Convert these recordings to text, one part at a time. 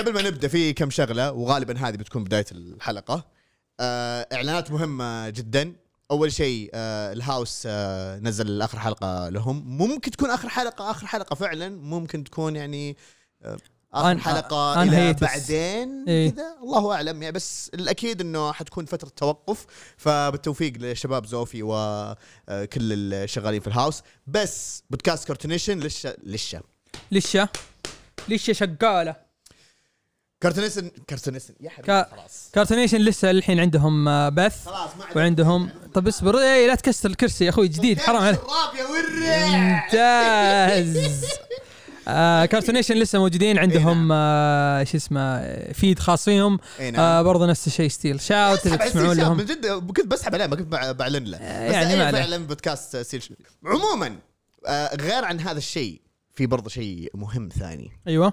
قبل ما نبدأ في كم شغلة وغالبا هذه بتكون بداية الحلقة. آه إعلانات مهمة جدا. أول شيء آه ال House آه نزل آخر حلقة لهم. ممكن تكون آخر حلقة آخر حلقة فعلا. ممكن تكون يعني آه آخر حلقة أن إلى hiatus. بعدين إيه. كذا. الله أعلم. يعني بس الأكيد إنه حتكون فترة توقف. فبالتوفيق لشباب زوفي وكل الشغالين في ال House. بس بودكاست Cartoonation لسه لسه. لسه. لسه شغالة. Cartoonation Cartoonation يا حبيبي خلاص. Cartoonation لسه الحين عندهم آه، بث خلاص ما وعندهم طب اصبر إيه لا تكسر الكرسي يا أخوي جديد حرام عليك. الراب يا ورع. ممتاز. آه Cartoonation لسه موجودين عندهم آه شو اسمه feed خاص فيهم إيه نعم. آه برضه نفس الشيء Still. shout على تسمعون لهم. من جد كنت بسحب عليه ما كنت بع- بعلن له. بس يعني يعني ما. فعلا بودكاست Still. عموما آه، غير عن هذا الشيء في برضه شيء مهم ثاني. أيوه.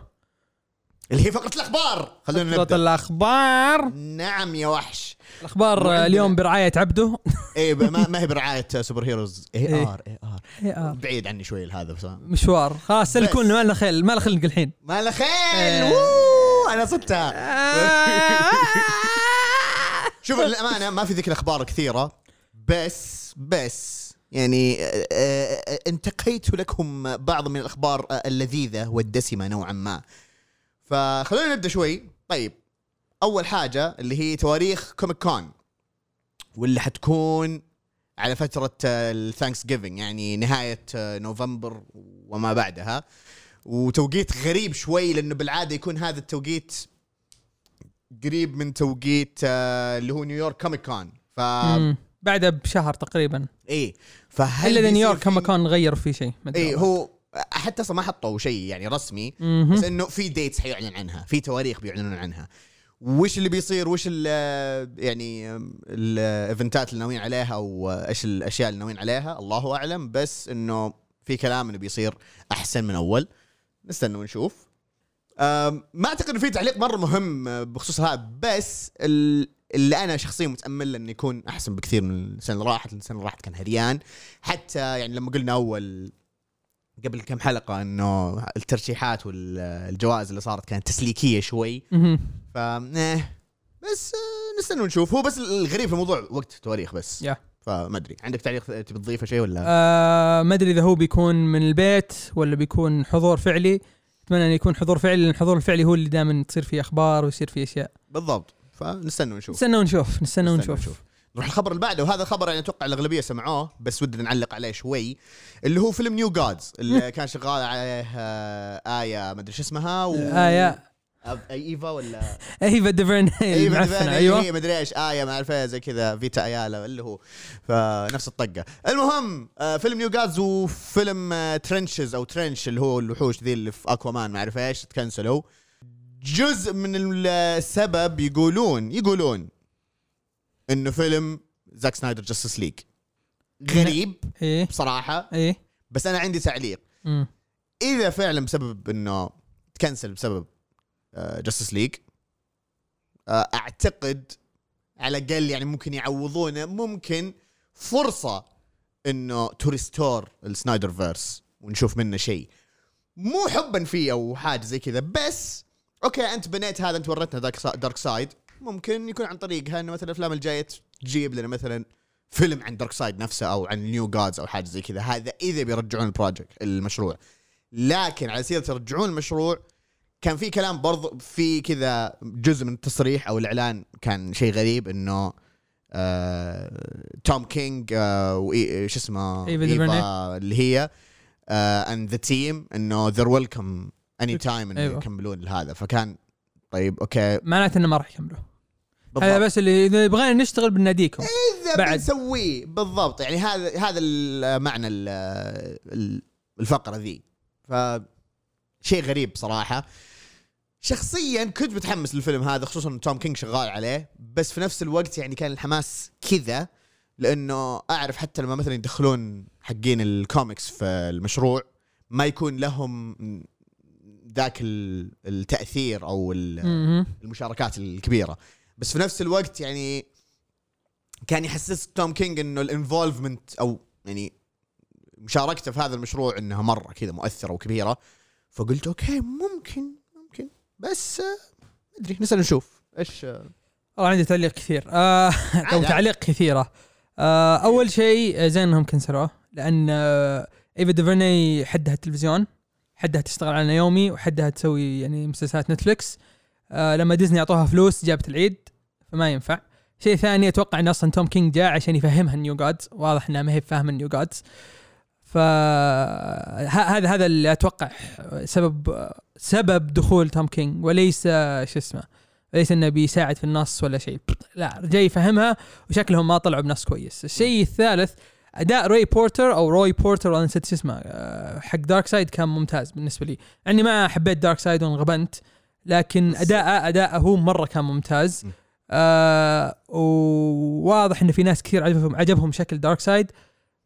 اللي هي فقرة الأخبار. خلونا نبدأ. الأخبار. نعم يا وحش. الأخبار آه، اليوم برعاية عبده. إيه ما, ما هي برعاية سوبر هيروز. اي إيه. آر اي آر. إيه، آه. بعيد عني شوي هذا بس مشوار. خلاص سلكون. ما لنا خيل ما لنا خلق الحين. ما له خيل. إيه. ووو، أنا صدتها. شوف للأمانة ما في ذيك الاخبار كثيرة. بس بس يعني آه، آه، انتقيت لكم بعض من الأخبار آه، اللذيذة والدسمة نوعا ما. فخلونا نبدأ شوي طيب أول حاجة اللي هي تواريخ Comic Con واللي حتكون على فترة ال Thanksgiving يعني نهاية نوفمبر وما بعدها وتوقيت غريب شوي لأنه بالعادة يكون هذا التوقيت قريب من توقيت آه، اللي هو نيويورك Comic Con ف. بعدها بشهر تقريبا إيه فهل إلا إذا نيويورك في- كما كان غيروا فيه شيء والله. هو حتى أصلا ما حطوا شيء يعني رسمي. بس إنه في dates حيعلن عنها في تواريخ بيعلنون عنها. وش اللي بيصير؟ وش ال يعني الايفنتات اللي ناويين عليها؟ وايش الأشياء اللي ناويين عليها؟ الله أعلم. بس إنه في كلام إنه بيصير أحسن من أول. نستنى ونشوف. ما أعتقد إنه في تعليق مرة مهم بخصوص هذا بس ال- اللي أنا شخصيا متأمل إنه يكون أحسن بكثير من السنة اللي راحت السنة اللي راحت كان هريان. حتى يعني لما قلنا أول قبل كم حلقة إنه الترشيحات والجوائز اللي صارت كانت تسليكية شوي. ف إيه، بس آه، نستنى ونشوف. هو بس الغريب في الموضوع وقت تواريخ بس. يا. فما أدري. عندك تعليق تبي تضيفه شيء ولا؟ آه ما أدري إذا هو بيكون من البيت ولا بيكون حضور فعلي. أتمنى إنه يكون حضور فعلي لأن الحضور الفعلي هو اللي دائما تصير فيه أخبار ويصير فيه أشياء. بالضبط. فنستنى ونشوف. نستنى ونشوف. نستنى نستنى ونشوف. نروح الخبر اللي بعده. وهذا الخبر يعني أتوقع الأغلبية سمعوه بس ودنا نعلق عليه شوي اللي هو فيلم New Gods اللي كان شغال عليه آه، آية ما أدري شو اسمها و... أب- Ava ولا؟ Ava DuVern Ava DuVernay، أيوه. هي مدري إيش آية ما اعرف إيه زي كذا Vita Ayala اللي هو فنفس الطقة. المهم آه، فيلم New Gods وفيلم آه، Trenches أو Trench اللي هو الوحوش ذي اللي في Aquaman ما أعرف إيش تكنسلوا. جزء من السبب يقولون يقولون انه فيلم Zack Snyder Justice League. غريب إيه. بصراحة. إيه. بس أنا عندي تعليق. مم. إذا فعلا بسبب إنه تكنسل بسبب Justice League أعتقد على الأقل يعني ممكن يعوضونه. ممكن فرصة إنه to restore ال SnyderVerse ونشوف منه شيء. مو حبا فيه أو حاجة زي كذا بس okay أنت بنيت هذا أنت وريتنا Darkseid ممكن يكون عن طريقها إنه مثلا الأفلام الجاية تجيب لنا مثلا فيلم عن Darkseid نفسه أو عن New Gods أو حاجة زي كذا. هذا إذا بيرجعون ال project المشروع. لكن على سيرة يرجعون المشروع كان في كلام برضو في كذا جزء من التصريح أو الإعلان كان شيء غريب إنه آه Tom King آه شو اسمه Ava DuVernay. اللي هي and the team إنه they're welcome anytime إنه أيوة. يكملون هذا فكان طيب okay. معناته إنه ما راح يكملوا هذا بس اللي إذا يبغانا نشتغل بناديكم. إذا بعد. بنسويه بالضبط. يعني هذا هذا المعنى ال- ال- الفقرة ذي. ف شيء غريب صراحة. شخصيا كنت متحمس للفيلم هذا خصوصا ان Tom King شغال عليه. بس في نفس الوقت يعني كان الحماس كذا لأنه أعرف حتى لما مثلا يدخلون حقين الكوميكس في المشروع ما يكون لهم ذاك ال- التأثير أو. المشاركات الكبيرة. بس في نفس الوقت يعني كان يحسس Tom King إنه ال involvement أو يعني مشاركته في هذا المشروع إنها مرة كذا مؤثرة وكبيرة. فقلت okay ممكن ممكن. بس آه، أدري نسأل نشوف. إيش والله عندي تعليق كثير. آه أو. تعليق كثيرة. آه أول شيء آه، زين انهم كنسلوه. لأن آه Ava DuVernay حدها التلفزيون حدها تشتغل على يومي وحدها تسوي يعني مسلسلات Netflix آه لما ديزني أعطوها فلوس جابت العيد فما ينفع. شيء ثاني أتوقع إن أصلا Tom King جاء عشان يفهمها ال New Gods. واضح إنها ما هي فاهمة ال New Gods. ف هذا هذا اللي أتوقع سبب سبب دخول Tom King وليس شو اسمه ليس إنه بيساعد في النص ولا شيء. لا جاي يفهمها وشكلهم ما طلعوا بنص كويس. الشيء الثالث أداء Ray Porter أو Ray Porter والله نسيت اسمه آه، حق Darkseid كان ممتاز بالنسبة لي. اني ما حبيت Darkseid وانغبنت. لكن اداءه أداءه هو مرة كان ممتاز. آه وواضح إن في ناس كثير عجبهم عجبهم شكل Darkseid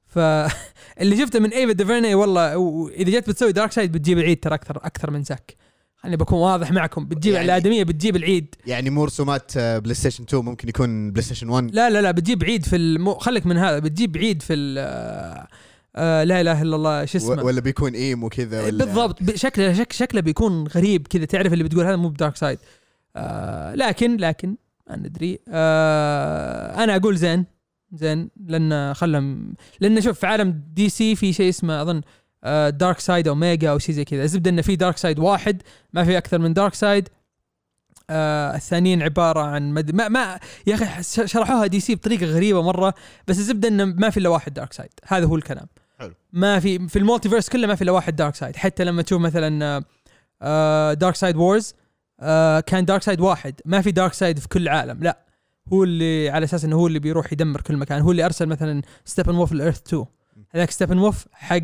فاللي شفته من Ava DuVernay والله إذا جيت بتسوي Darkseid بتجيب العيد ترى أكثر أكثر من Zack خليني بكون واضح معكم. بتجيب يعني- الأدمية بتجيب العيد. يعني مو رسومات آه، PlayStation 2 ممكن يكون PlayStation 1 لا لا لا بتجيب عيد في المو... خليك من هذا بتجيب عيد في ال... آه، آه لا إله إلا الله شو اسمه؟ ولا بيكون إيم وكذا ولا بالضبط شكله شك شكله بيكون غريب كذا تعرف اللي بتقول هذا مو ب Darkseid. آه لكن لكن ما ندري. آه أنا أقول زين زين لأن خلهم لأن شوف في عالم DC في شيء اسمه أظن Darkseid Omega أو شيء زي كذا. الزبدة إنه في Darkseid واحد ما في أكثر من Darkseid. آه الثانيين عبارة عن مد... ما ما يا أخي شرحوها DC بطريقة غريبة مرة بس الزبدة إنه ما في إلا واحد Darkseid. هذا هو الكلام. حلو. ما في في ال multiverse كله ما في إلا واحد Darkseid حتى لما تشوف مثلا Darkseid Wars كان Darkseid واحد. ما في Darkseid في كل عالم لا. هو اللي على أساس إنه هو اللي بيروح يدمر كل مكان. هو اللي أرسل مثلا Steppenwolf ل Earth 2 هذاك Steppenwolf حق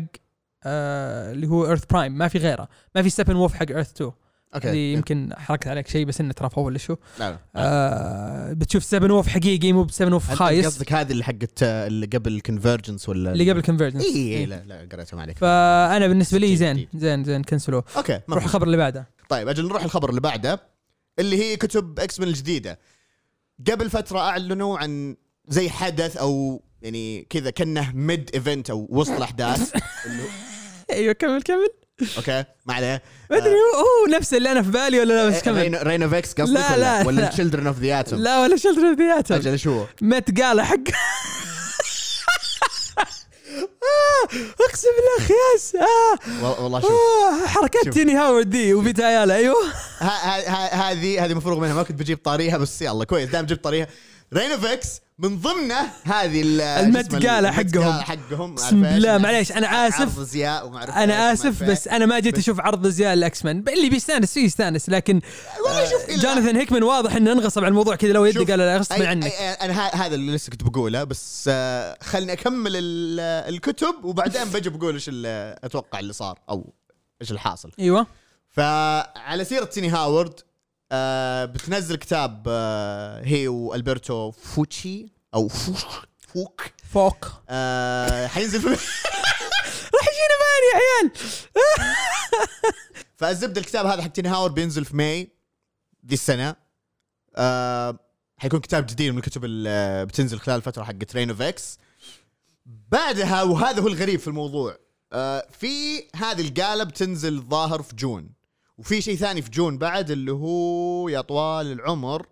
آه اللي هو Earth Prime ما في غيره. ما في Steppenwolf حق Earth 2 okay اللي يمكن حركت عليك شيء بس إنه ترى ولا شو لا لا. آه بتشوف Steppenwolf حقيقي مو ب Steppenwolf أنت خايس. قصدك هذه اللي حقت اللي قبل Convergence ولا اللي قبل Convergence اي اي لا لا قريتها ما عليك. فأنا بالنسبة لي زين. زين زين كنسلوه. okay نروح. الخبر اللي بعده. طيب أجل نروح الخبر اللي بعده اللي هي كتب X-Men الجديدة. قبل فترة أعلنوا عن زي حدث أو يعني كذا كأنه mid event أو وسط الأحداث. أيوه كمل كمل. okay ما عليه. ما أدري هو هو نفس اللي أنا في بالي ولا لا بس كمل. Reign of, Reign of X قصدك لا، ولا, لا، ولا لا. Children of the Atom لا ولا شلتر ذياتهم أجل شو؟ هو؟ Met Gala حق آه، أقسم بالله خياس آه. وال- والله شوف. آه حركات. تيني هاورد دي وبيت أيوه. هذه هذه مفروغ منها ما كنت بجيب طاريها بس يلا كويس دام جبت طاريها. رينا فيكس من ضمنه هذه ال- المت اسمه قالة المت حقهم. حقهم. إيش؟ بالله معليش أنا آسف. عرض زياء أنا آسف. بس أنا ما جيت أشوف عرض ازياء الاكس مان اللي بيستانس فيه يستانس لكن إلا- جوناثان هيكمان واضح إنه انغصب على الموضوع كذا. لو يدي قال لا غصب عنك. أنا هذا اللي لسه كنت بقوله بس آه، خلني أكمل ال- الكتب وبعدين بجي بقول إيش أتوقع اللي صار أو إيش الحاصل أيوه. فعلى سيرة Tini Howard آه بتنزل كتاب آه هي و Alberto Foche أو فوك فوك. فوق آه حينزل في راح يجينا May يا عيال. فالزبده الكتاب هذا حق Tini Howard بينزل في May دي السنة. آه حيكون كتاب جديد من الكتب اللي بتنزل خلال الفترة حقت Reign of X بعدها وهذا هو الغريب في الموضوع آه في هذه ال Gala بتنزل ظاهر في June وفي شيء ثاني في June بعد اللي هو يا طوال العمر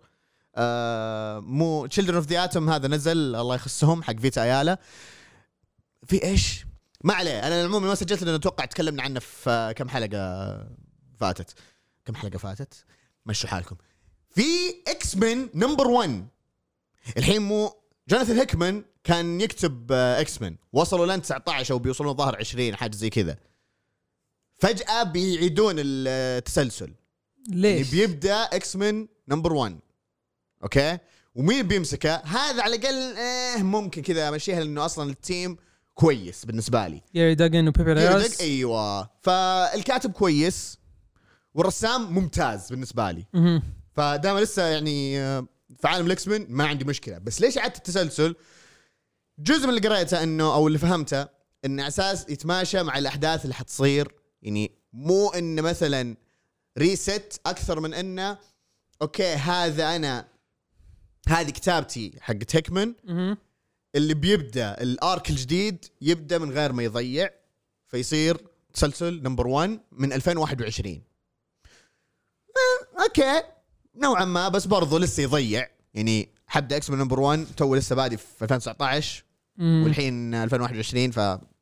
آه مو Children of the Atom هذا نزل الله يخصهم حق Vita Ayala في إيش؟ ما عليه أنا عموما ما سجلت لأن أتوقع تكلمنا عنه في آه، كم حلقة فاتت. كم حلقة فاتت؟ مشوا حالكم. في X-Men number 1 الحين مو Jonathan Hickman كان يكتب آه، X-Men وصلوا لين 19 أو بيوصلون ظهر 20 حاجة زي كذا. فجأة بيعيدون التسلسل. يعني ليش؟ بيبدأ X-Men number 1 okay؟ ومين بيمسكه؟ هذا على الأقل آه ممكن كذا أمشيها لأنه أصلا ال team كويس بالنسبة لي. Gerry Duggan و Pepe Larraz أيوه. فالكاتب كويس والرسام ممتاز بالنسبة لي. مهم. فدام لسه يعني آه، في عالم ال X-Men ما عندي مشكلة. بس ليش اعدت التسلسل؟ جزء من اللي قريته إنه أو اللي فهمته انه أساس يتماشى مع الأحداث اللي حتصير. يعني مو انه مثلا reset أكثر من إنه okay هذا أنا هذه كتابتي حقت Hickman. اللي بيبدأ ال arc الجديد يبدأ من غير ما يضيع فيصير تسلسل number 1 من 2021 آه، okay نوعا ما بس برضو لسه يضيع يعني حبدأ X-Men number 1 تو لسه بادي في 2019 مم. والحين 2021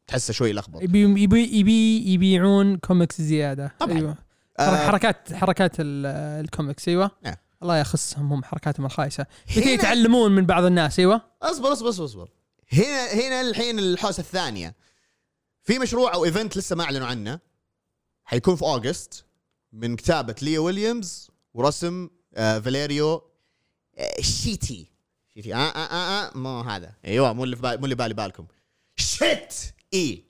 فتحسه شوي لخبط يبي يبي يبي يبيعون كوميكس زيادة. طبعاً. أيوه. آه، حركات حركات ال- الكوميكس أيوه. نعم. الله يخصهم هم حركاتهم الخايسة. هنا يتعلمون من بعض الناس أيوه؟ أصبر أصبر أصبر أصبر. هنا هنا الحين الحوسة الثانية. في مشروع أو event لسه ما أعلنوا عنه. حيكون في August من كتابة ليا ويليامز ورسم آه فاليريو آه شيتي. شيتي. آه آه آه, آه مو هذا. أيوه مو اللي في بالي مو اللي بالي بالكم. shit! اي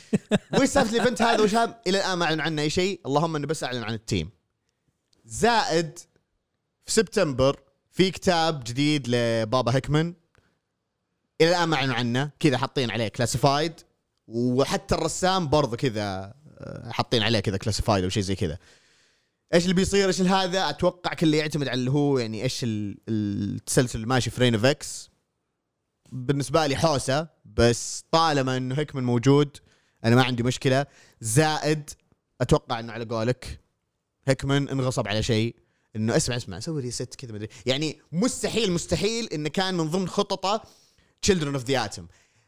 وش سالفة ال event هذا؟ وش هذا؟ إلى الآن ما اعلنوا عنه أي شيء. اللهم إنه بس أعلن عن ال team. زائد في سبتمبر في كتاب جديد لبابا هيكمان إلى الآن ما اعلنوا عنه. كذا حاطين عليه classified وحتى الرسام برضه كذا آه، حاطين عليه كذا classified أو شيء زي كذا. إيش اللي بيصير؟ إيش هذا؟ أتوقع كله يعتمد على اللي هو يعني إيش ال- التسلسل اللي ماشي في Reign of X بالنسبة لي حوسة. بس طالما إنه هيكمان موجود أنا ما عندي مشكلة. زائد أتوقع إنه على قولك هيكمان انغصب على شيء. إنه اسمع اسمع سوي ريست كذا مدري يعني مستحيل مستحيل إنه كان من ضمن خططه Children of the Atom.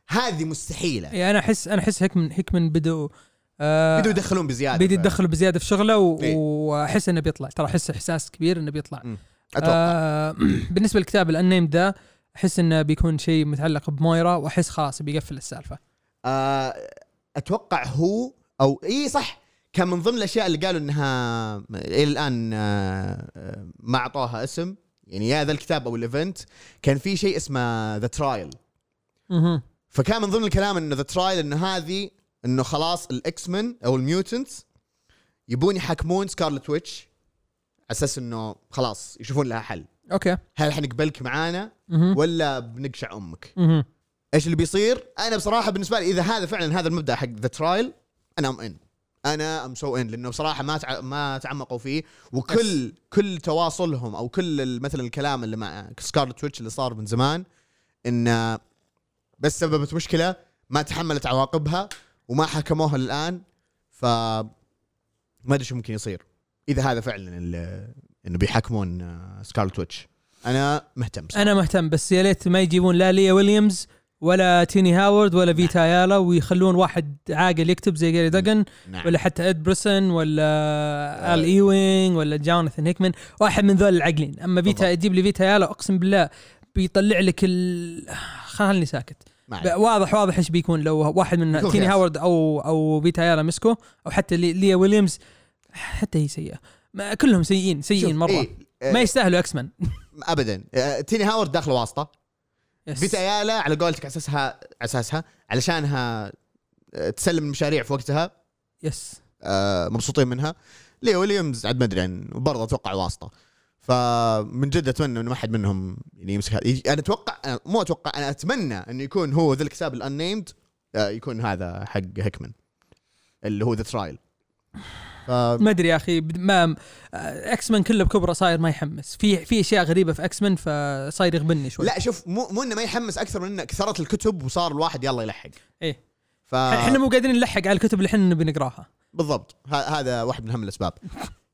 هذه مستحيلة. يعني أنا أحس أنا أحس هيكمن هيكمن بدوا آه بدوا يدخلون بزيادة بدوا يتدخلوا بزيادة في شغله إيه. وأحس إنه بيطلع. ترى أحس إحساس كبير إنه بيطلع. أتوقع آه بالنسبة للكتاب الانيم ذا أحس إنه بيكون شيء متعلق بمويرا وأحس خلاص بيقفل السالفة. آه أتوقع هو أو إي صح كان من ضمن الأشياء اللي قالوا إنها إلى الآن آه، آه، ما أعطوها اسم. يعني يا ذا الكتاب أو ال event كان في شيء اسمه The Trial. فكان من ضمن الكلام إنه The Trial إنه هذه إنه خلاص ال X-Men أو ال mutants يبون يحكمون Scarlet Witch على أساس إنه خلاص يشوفون لها حل. okay. هل حنقبلك معانا مهم. ولا بنقشع أمك؟ مهم. إيش اللي بيصير؟ أنا بصراحة بالنسبة لي إذا هذا فعلا هذا المبدأ حق The Trial أنا I'm in أنا I'm so in لأنه بصراحة ما تع... ما تعمقوا فيه. وكل كل تواصلهم أو كل مثلا الكلام اللي مع Scarlet Witch اللي صار من زمان إن بس سببت مشكلة ما تحملت عواقبها وما حكموها الان ف ما أدري شو ممكن يصير. إذا هذا فعلا إنه بيحكمون آه، Scarlet Witch أنا مهتم بصراحة. أنا مهتم بس يا ليت ما يجيبون لا ليا ويليامز ولا تيني هاورد ولا فيتا يالا ويخلون واحد عاقل يكتب زي جاري دقن نعم. ولا حتى إد بريسون ولا آل ايوينج ولا جوناثان هيكمان واحد من ذول العاقلين أما فيتا. تجيب لي فيتا يالا أقسم بالله بيطلع لك ال خلني ساكت عليك. واضح واضح إيش بيكون لو واحد من تيني. هاورد أو أو فيتا يالا مسكو أو حتى لي- ليا ويليامز حتى هي سيئة ما كلهم سيئين سيئين مرة. إيه، آه، ما يستاهلوا X-Men ابدا. آه، تيني هاورد داخله واسطة. yes. فيتا يالا على قولتك على أساسها على أساسها علشانها آه، تسلم المشاريع في وقتها. yes. آه، مبسوطين منها. ليا ويليامز عاد ما أدري عن برضه أتوقع واسطة. فمن جد أتمنى انه ما حد منهم يعني يمسك هذا. أنا أتوقع أنا مو أتوقع أنا أتمنى انه يكون هو ذا الكتاب ال unnamed يكون هذا حق هيكمان اللي هو The Trial ف ما أدري يا أخي ما X-Men كله بكبره صاير ما يحمس. في في أشياء غريبة في X-Men فصاير يغبني شوي. لا شوف مو مو إنه ما يحمس أكثر من إنه كثرت الكتب وصار الواحد يلا يلحق. إيه. ف إحنا مو قادرين نلحق على الكتب اللي إحنا نبي نقراها. بالضبط. ه- هذا واحد من اهم الأسباب.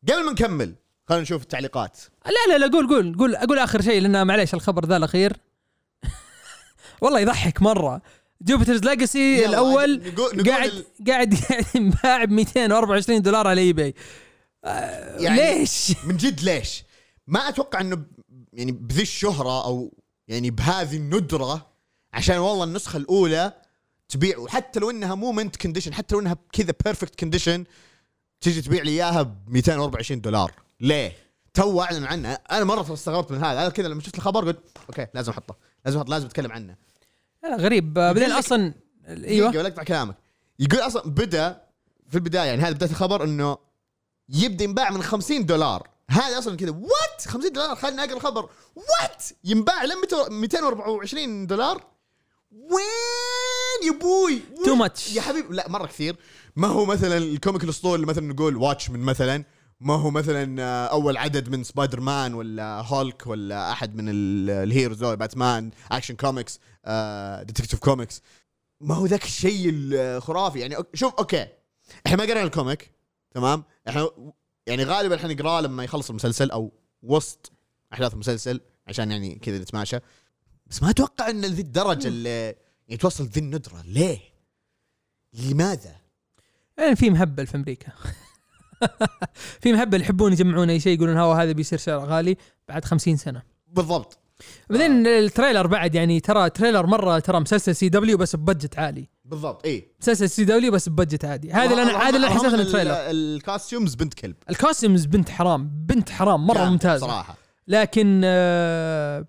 قبل ما نكمل خلينا نشوف التعليقات. لا لا لا قول قول قول أقول آخر شيء لأن معليش الخبر ذا الأخير. والله يضحك مرة. Jupiter's Legacy الأول نقول نقول قاعد ال- قاعد ينباع ب 224 دولار على eBay يعني ليش؟ من جد ليش؟ ما أتوقع إنه يعني بذي الشهرة أو يعني بهذه الندرة عشان والله النسخة الأولى تبيع وحتى لو إنها مو mint condition حتى لو إنها كذا perfect condition تيجي تبيع لي إياها ب 224 دولار ليه؟ تو أعلن عنها أنا مرة استغربت من هذا أنا كذا لما شفت الخبر قلت okay لازم أحطه لازم أحط لازم أتكلم عنه لا، غريب. بعدين أصلا إيوه. قبل أقطع كلامك. يقول أصلا بدأ في البداية يعني هذا بداية الخبر إنه يبدأ ينباع من 50 دولار. هذا أصلا كذا. what 50 دولار؟ خلينا اقرا الخبر. what ينباع ل 224 دولار؟ وين يا أبوي؟ too? much يا حبيبي لا مرة كثير. ما هو مثلا ال comic الأسطوري اللي مثلا نقول Watchmen مثلا. ما هو مثلا آه، أول عدد من سبايدر مان ولا هولك ولا أحد من ال- ال heroes باتمان Action Comics Detective Comics. ما هو ذاك الشيء الخرافي. يعني شوف okay. إحنا ما قرينا ال comic تمام؟ إحنا يعني غالبا حنقراه لما يخلص المسلسل أو وسط أحداث المسلسل عشان يعني كذا نتماشى. بس ما أتوقع إن ذي الدرجة اللي يعني توصل ذي الندرة. ليه؟ لماذا؟ يعني في مهبل في أمريكا. في مهبل يحبون يجمعون أي شيء يقولون هو هذا بيصير سعر غالي بعد خمسين سنة. بالضبط. بعدين ال trailer بعد يعني ترى trailer مرة ترى مسلسل CW بس ب budget عالي. بالضبط اي مسلسل CW بس ب budget عالي. هذا اللي أنا هذا اللي أحسه من ال trailer. ال costumes بنت كلب. ال costumes بنت حرام بنت حرام مرة ممتازة. صراحة. لكن آه،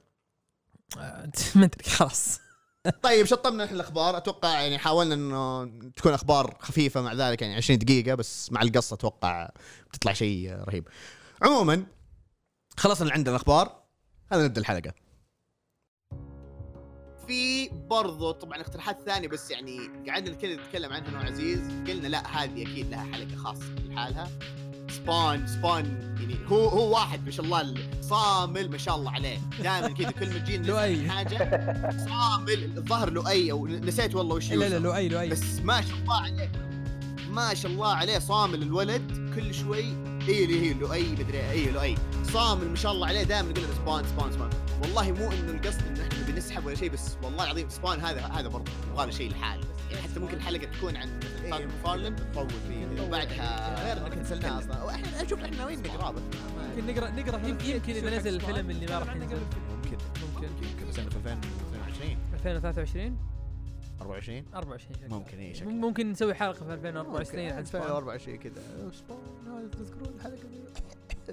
آه، ما أدري خلاص. طيب شطبنا إحنا الأخبار. أتوقع يعني حاولنا إنه تكون أخبار خفيفة مع ذلك يعني 20 دقيقة بس مع القصة أتوقع بتطلع شيء رهيب. عموما خلصنا اللي عندنا الأخبار. هذا نبدأ الحلقة. في برضو طبعا اقتراحات ثانية بس يعني قعدنا كذا نتكلم عنها أنا وعزيز قلنا لا هذه أكيد لها حلقة خاصة لحالها Spawn Spawn يعني هو هو واحد ما شاء الله صامل ما شاء الله عليه. دائما كذا كل ما تجينا حاجة صامل. الظهر لؤي أو نسيت والله وش لا لا. لؤي لؤي. بس ما شاء الله عليه ما شاء الله عليه صامل الولد كل شوي. إي اللي هي لؤي مدري إي لؤي. صامل ما شاء الله عليه دائما يقول Spawn Spawn Spawn والله مو إنه القصد انه إحنا نبي نسحب ولا شيء بس والله العظيم Spawn هذا هذا برضه يبغى له شيء لحاله. بس يعني حتى ممكن الحلقة تكون عن مثلا McFarlane نطول فيه. وبعدها غير إنه كنسلناه أصلا. وإحنا أشوف إحنا ناويين نقراه بس يمكن نقرا نقرأ يمكن اذا نزل الفيلم اللي ما راح ينزل. ممكن. ممكن. ممكن سنه 2022 2023 24 24 شكله. ممكن اي شكل ممكن نسوي حلقة في 2024 عن Spawn 2024 كذا. تذكرون الحلقة دي؟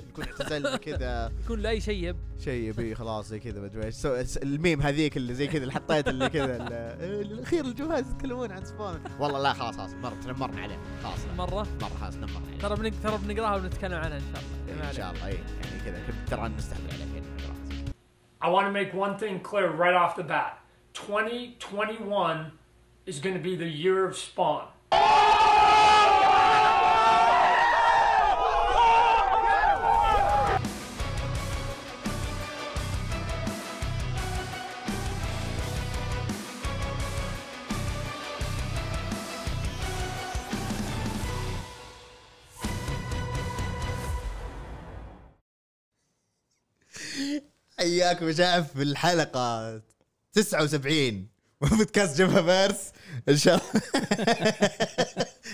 يكون اعتزلنا كذا يكون لؤي شيب شيء يبي خلاص زي كذا مدري إيش الميم هذيك اللي زي كذا اللي حطيت اللي كذا ال- الأخير الجهاز يتكلمون عن سبون والله لا خلاص خلاص مر تنمرنا عليه خلاص لا. مرة مرة خلاص نمرنا عليه ترى. ترى بنقراها ونتكلم عنها إن شاء الله إن شاء عليك. الله اي يعني كذا ترى نستحمل عليه يعني I want to make one thing clear right off the bat. 2021 is going to be the year of Spawn. حياكم يا شباب في الحلقة 79 بودكاست جبهه فيرس إن شاء الله.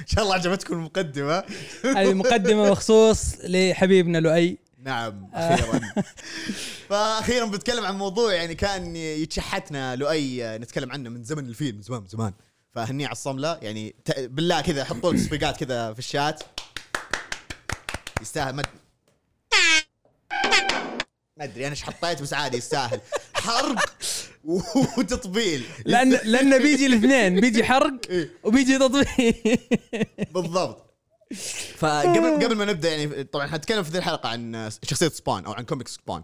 إن شاء الله عجبتكم المقدمة. هذه مقدمة مخصوص لحبيبنا لؤي. نعم أخيرا. فاخيرا بتكلم عن موضوع يعني كان يتشحتنا لؤي نتكلم عنه من زمن الفيلم من زمان من زمان. فهني على الصملة يعني بالله كذا حطوا تصفيقات كذا في الشات. يستاهل ما أد- ما أدري أنا إيش حطيت بس عادي يستاهل. حرق وتطبيل. لأن لأن بيجي الاثنين بيجي حرق إيه. وبيجي تطبيل بالضبط. فقبل قبل ما نبدأ يعني طبعا حنتكلم في ذي الحلقة عن شخصية Spawn أو عن comic Spawn.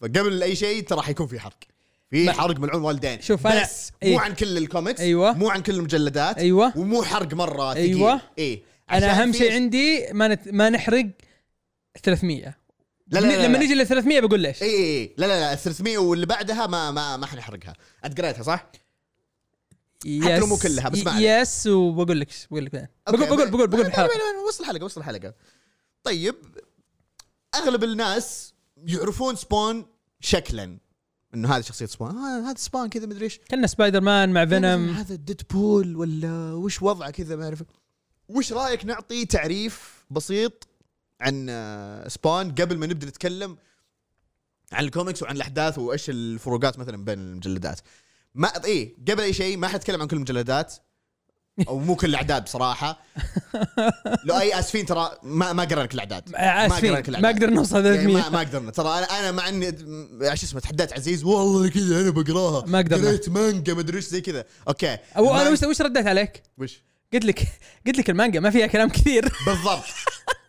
فقبل أي شيء ترى حيكون في حرق. في حرق ملعون والدين. شوف بس إيه. مو عن كل الكوميكس أيوة. مو عن كل المجلدات أيوة. ومو حرق مرة أيوة. إيه. أنا أهم شيء عندي ما نت... ما نحرق 300 لا لا لا لما. نيجي لل 300 بقول ليش؟ اي اي. لا لا لا 300 واللي بعدها ما ما ما حنحرقها. انت قريتها صح؟ حتى لو مو كلها، بس ما. yes وبقول لك بقول لك. بقول بقول بقول بقول وصل الحلقة. وصل الحلقة طيب أغلب الناس يعرفون Spawn شكلا. إنه هذه شخصية Spawn. آه هذا Spawn كذا مدري إيش. كنا سبايدر مان مع Venom هذا Deadpool ولا وش وضعه كذا ما أعرف. وش رأيك نعطي تعريف بسيط؟ عن آه، Spawn قبل ما نبدأ نتكلم عن الكوميكس وعن الأحداث وإيش الفروقات مثلا بين المجلدات. ما إيه قبل أي شيء ما حتكلم عن كل المجلدات أو مو كل الأعداد بصراحة. لؤي آسفين ترى ما ما قرأنا كل الأعداد. آسفين. قرأنا كل ما الأعداد. أقدر نوصل يعني 300 ما, ما قدرنا. ترى أنا أنا مع إني شو اسمه تحديت عزيز والله كذا أنا بقراها. ما قدرنا. قريت مانجا ما أدري إيش زي كذا. okay. أو أنا وش رديت عليك؟ وش؟ قلت لك قلت لك المانجا ما فيها كلام كثير. بالضبط.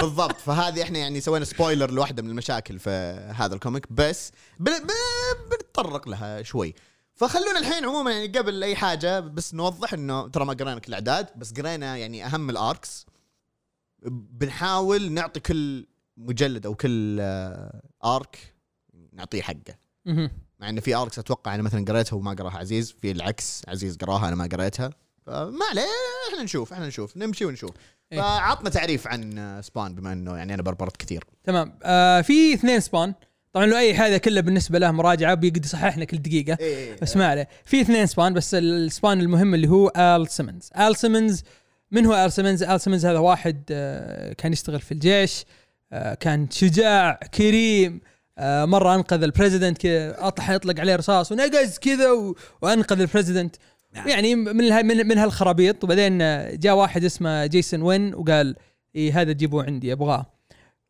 بالضبط. فهذه إحنا يعني سوينا spoiler لواحدة من المشاكل في هذا ال comic بس بن- بن- بنتطرق لها شوي. فخلونا الحين عموما يعني قبل أي حاجة بس نوضح إنه ترى ما قرينا كل الأعداد بس قرينا يعني أهم ال arcs بنحاول نعطي كل مجلد أو كل آه، arc نعطيه حقه. مع إنه في arcs أتوقع أنا مثلا قريتها وما قراها عزيز في العكس عزيز قراها أنا ما قريتها. ما عليه إحنا نشوف إحنا نشوف نمشي ونشوف. إيه. فعطنا تعريف عن Spawn بما إنه يعني أنا بربرت كثير. تمام. آه في اثنين Spawn. طبعا لؤي هذا كله بالنسبة له مراجعة بيقعد يصححنا كل دقيقة. إيه. بس ما عليه. في اثنين Spawn بس ال Spawn المهم اللي هو Al Simmons. Al Simmons من هو Al Simmons؟ Al Simmons هذا واحد آه، كان يشتغل في الجيش آه، كان شجاع كريم آه، مرة أنقذ ال president كذا اطلع يطلق عليه رصاص ونقز كذا وأنقذ ال president نعم. يعني من من, من هالخرابيط. وبعدين آه، جاء واحد اسمه Jason Wynn وقال إيه هذا جيبوه عندي أبغاه.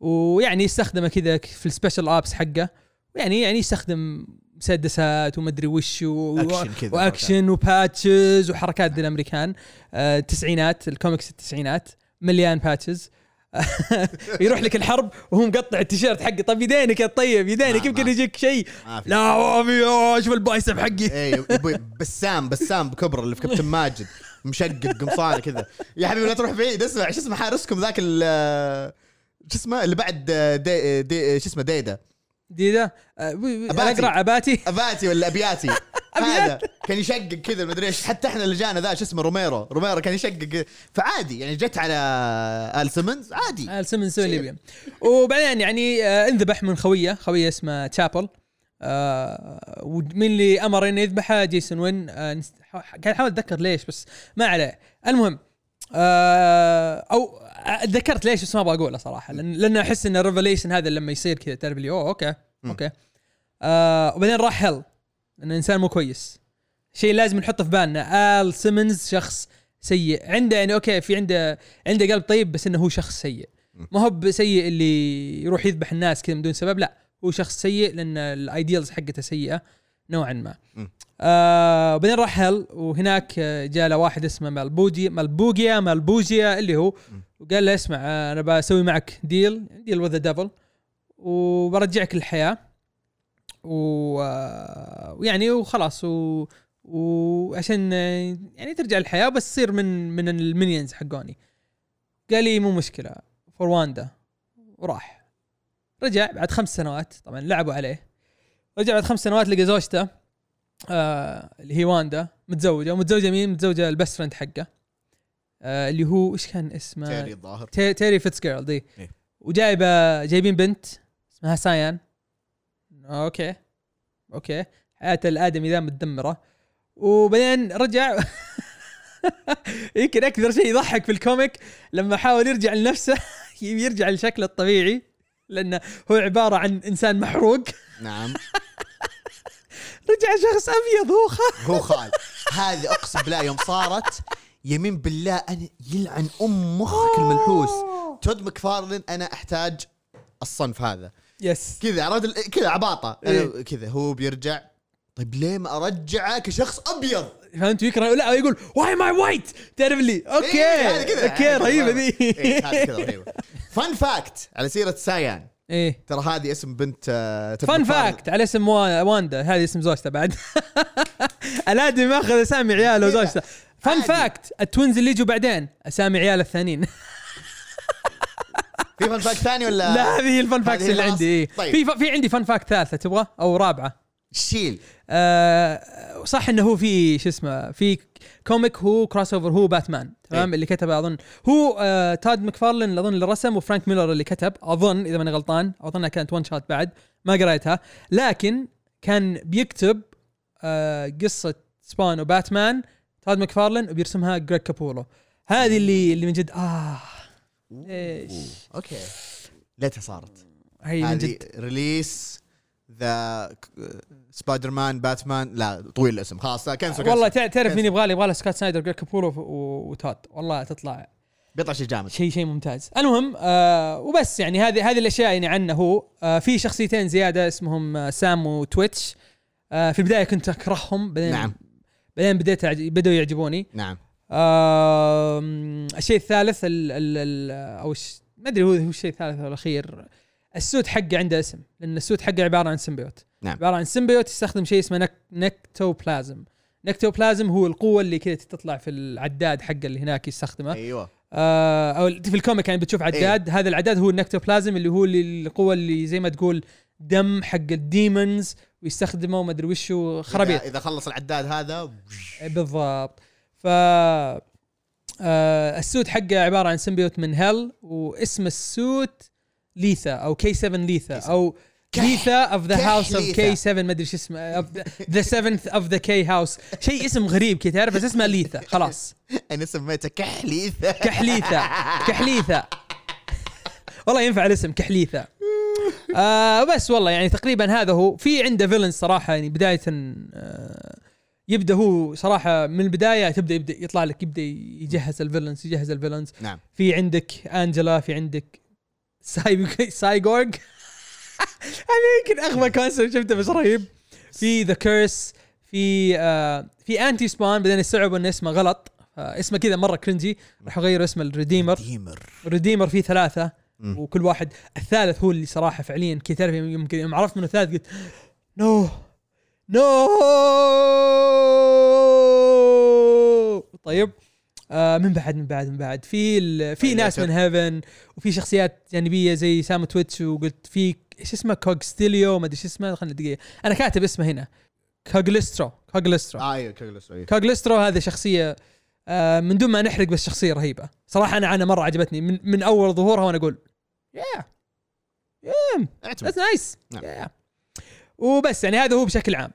ويعني يستخدمه كذا في ال special ops حقه. يعني يعني يستخدم مسدسات ومدري وش و... كذا. وأكشن وباتشز وحركات ذي الأمريكان. آه، التسعينات الكوميكس التسعينات مليان باتشز يروح لك الحرب وهو مقطع التيشيرت حقه. طب يدينك يا طيب يدينك يمكن. يجيك شيء. لا شوف البايسب حقي. يبي بسام بسام بكبر اللي في كابتن ماجد. مشقق قمصانه كذا. يا حبيبي لا تروح بعيد. اسمع شو اسمه حارسكم ذاك ال شو اسمه اللي بعد دي, دي شو اسمه ديدا. دي ده آه،. أقرأ اباتي أباتي ولا أبياتي؟ هذا كان يشقق كذا مدري إيش. حتى إحنا اللي جانا ذا شو اسمه روميرو. روميرو كان يشقق. فعادي يعني جت على آل سيمنز عادي. آل سيمنز سوي اللي يبيه وبعدين يعني آه، انذبح من خوية. خوية اسمه تشابل آه ومين اللي أمر إنه يذبحه جيسون. وين آه نست- قاعد أحاول أتذكر ليش بس ما عليه. المهم آه أو تذكرت ليش بس ما أبغى أقوله صراحة لأن لأن أحس إن ال revelation هذا لما يصير كذا تعرف لي أوه okay okay. آه وبعدين راح hell لأنه انسان مو كويس. شيء لازم نحطه في بالنا. Al Simmons شخص سيء. عنده يعني okay في عنده عنده قلب طيب بس إنه هو شخص سيء. ما هو بسيء اللي يروح يذبح الناس كذا من دون سبب لا. هو شخص سيء لأن ال ideals حقته سيئة نوعا ما. آه بعدين راح hell وهناك آه، جاء له واحد اسمه Malebolgia Malebolgia Malebolgia اللي هو وقال له اسمع آه، أنا بسوي معك deal deal with devil وبرجعك للحياة. و آه، ويعني وخلاص و وعشان آه، يعني ترجع للحياة بس تصير من من ال minions حقوني. قال لي مو مشكلة for Wanda وراح. رجع بعد خمس سنوات طبعا لعبوا عليه. رجع بعد خمس سنوات لقى زوجته آه اللي هي واندا متزوجة ومتزوجة مين؟ متزوجة ال best friend حقه. آه اللي هو إيش كان اسمه؟ Terry الظاهر. Te- Terry Fitzgerald. إيه. وجايبة جايبين بنت اسمها Cyan. okay. okay. حياة الآدمي ذا متدمرة. وبعدين رجع يمكن أكثر شيء يضحك في ال comic لما حاول يرجع لنفسه يرجع لشكله الطبيعي لأنه هو عبارة عن إنسان محروق. نعم. رجع شخص أبيض هو خ... هو خال. هذه أقسم بالله يوم صارت يمين بالله أنا يلعن أم مخك الملحوس. Todd McFarlane أنا أحتاج الصنف هذا. yes كذا عرفت كذا عباطة. إيه. كذا هو بيرجع. طيب ليه ما أرجعه كشخص أبيض؟ فهمت يكره؟ لا يقول why am I white تعرف لي okay. إيه، هذه كذا okay رهيبة. ذي. إيه، هذه كذا رهيبة. fun fact على سيرة سايان. إيه. ترى هذه اسم بنت آه، fun مكفارلن. fact على اسم وا- واندا. هذه اسم زوجته بعد. الادمي ماخذ اسامي عياله وزوجته. fun. fact ال twins اللي يجوا بعدين. أسامي عيال الثانيين. في fun fact ثاني ولا؟ لا هذه هي ال fun fact اللي؟ عندي إيه. طيب. في في عندي fun fact ثالثة تبغى؟ أو رابعة. شيل. آه صح إنه هو في شو اسمه في comic هو crossover هو باتمان. تمام؟ إيه. اللي كتبه أظن. هو آه تاد مكفارلن أظن اللي رسم وفرانك ميلر اللي كتب أظن إذا ماني غلطان. أظنها كانت one shot بعد. ما قريتها. لكن كان بيكتب آه قصة سبون وباتمان. تاد مكفارلن وبيرسمها جريج كابولو. هذه اللي اللي من جد آه. إيش؟ okay. ليتها صارت. هي من جد release the سبايدر مان باتمان لا طويل الاسم. خلاص لا cancel والله تعرف. مين يبغى لي؟ يبغى له سكوت سنايدر جريج كابولو وتاد. والله تطلع بيطلع شيء جامد. شيء شيء ممتاز. المهم آه وبس يعني هذه هذه الأشياء يعني عنه هو. آه في شخصيتين زيادة اسمهم آه سام وتويتش. آه في البداية كنت أكرههم بعدين نعم. بعدين بديت أعج- بدأوا يعجبوني. نعم. آه الشيء الثالث ال ال ال أو الش- ما أدري هو هو الشيء الثالث أو الأخير. ال suit حقه عنده اسم لأن ال suit حقه عبارة عن symbiote نعم. عبارة عن symbiote يستخدم شيء اسمه nec- necroplasm necroplasm هو القوة اللي كذا تطلع في العداد حقه اللي هناك يستخدمه. أيوه. آه أو في ال comic يعني بتشوف عداد. هذا العداد هو ال necroplasm اللي هو اللي- القوة اللي زي ما تقول دم حق الديمونز ويستخدمه وما أدري وشو خرابيط. إذا, خلص العداد هذا بالضبط. آه السوت حقه عبارة عن سيمبيوت من هيل واسم السوت ليثا أو كي 7 ليثا أو ليثا اوف ذا هاوس اوف. كي 7 ما أدري شو اسمه ذا 7 اوف ذا كي هاوس شيء اسم غريب كذا تعرف بس اسمه ليثا خلاص. أنا سميته كحليثة. كحليثة كحليثة. والله ينفع الاسم كحليثة. آه بس والله يعني تقريبا هذا هو. في عنده villain صراحة يعني بداية آه يبدأ هو صراحة من البداية تبدأ يبدأ يطلع لك يبدأ يجهز ال villains يجهز ال villains نعم. في عندك أنجلا في عندك ساي سايبورغ هذا يمكن أغبى concept شفته بس رهيب. في The Curse في آه في Anti-Spawn بعدين استوعبوا إن اسمه غلط. آه اسمه كذا مرة cringy راح أغير اسمه ال Redeemer deemer ال Redeemer فيه ثلاثة. وكل واحد الثالث هو اللي صراحة فعليا كي تعرف يمكن يوم عرفت منه الثالث قلت no no! طيب آه من بعد من بعد من بعد. في في ناس من heaven وفي شخصيات جانبية زي سام تويتش وقلت في إيش اسمه؟ كوغليوسترو ما أدري إيش اسمه خلنا دقيقه أنا كاتب اسمه هنا. كوغلسترو كوغلسترو آه أيوه كوغلس أيوة. كوغلسترو هذه شخصية آه من دون ما نحرق بس شخصية رهيبة. صراحة أنا أنا مرة عجبتني. من, من أول ظهورها وأنا أقول يا اعتمد. that's nice نعم. وبس يعني هذا هو بشكل عام.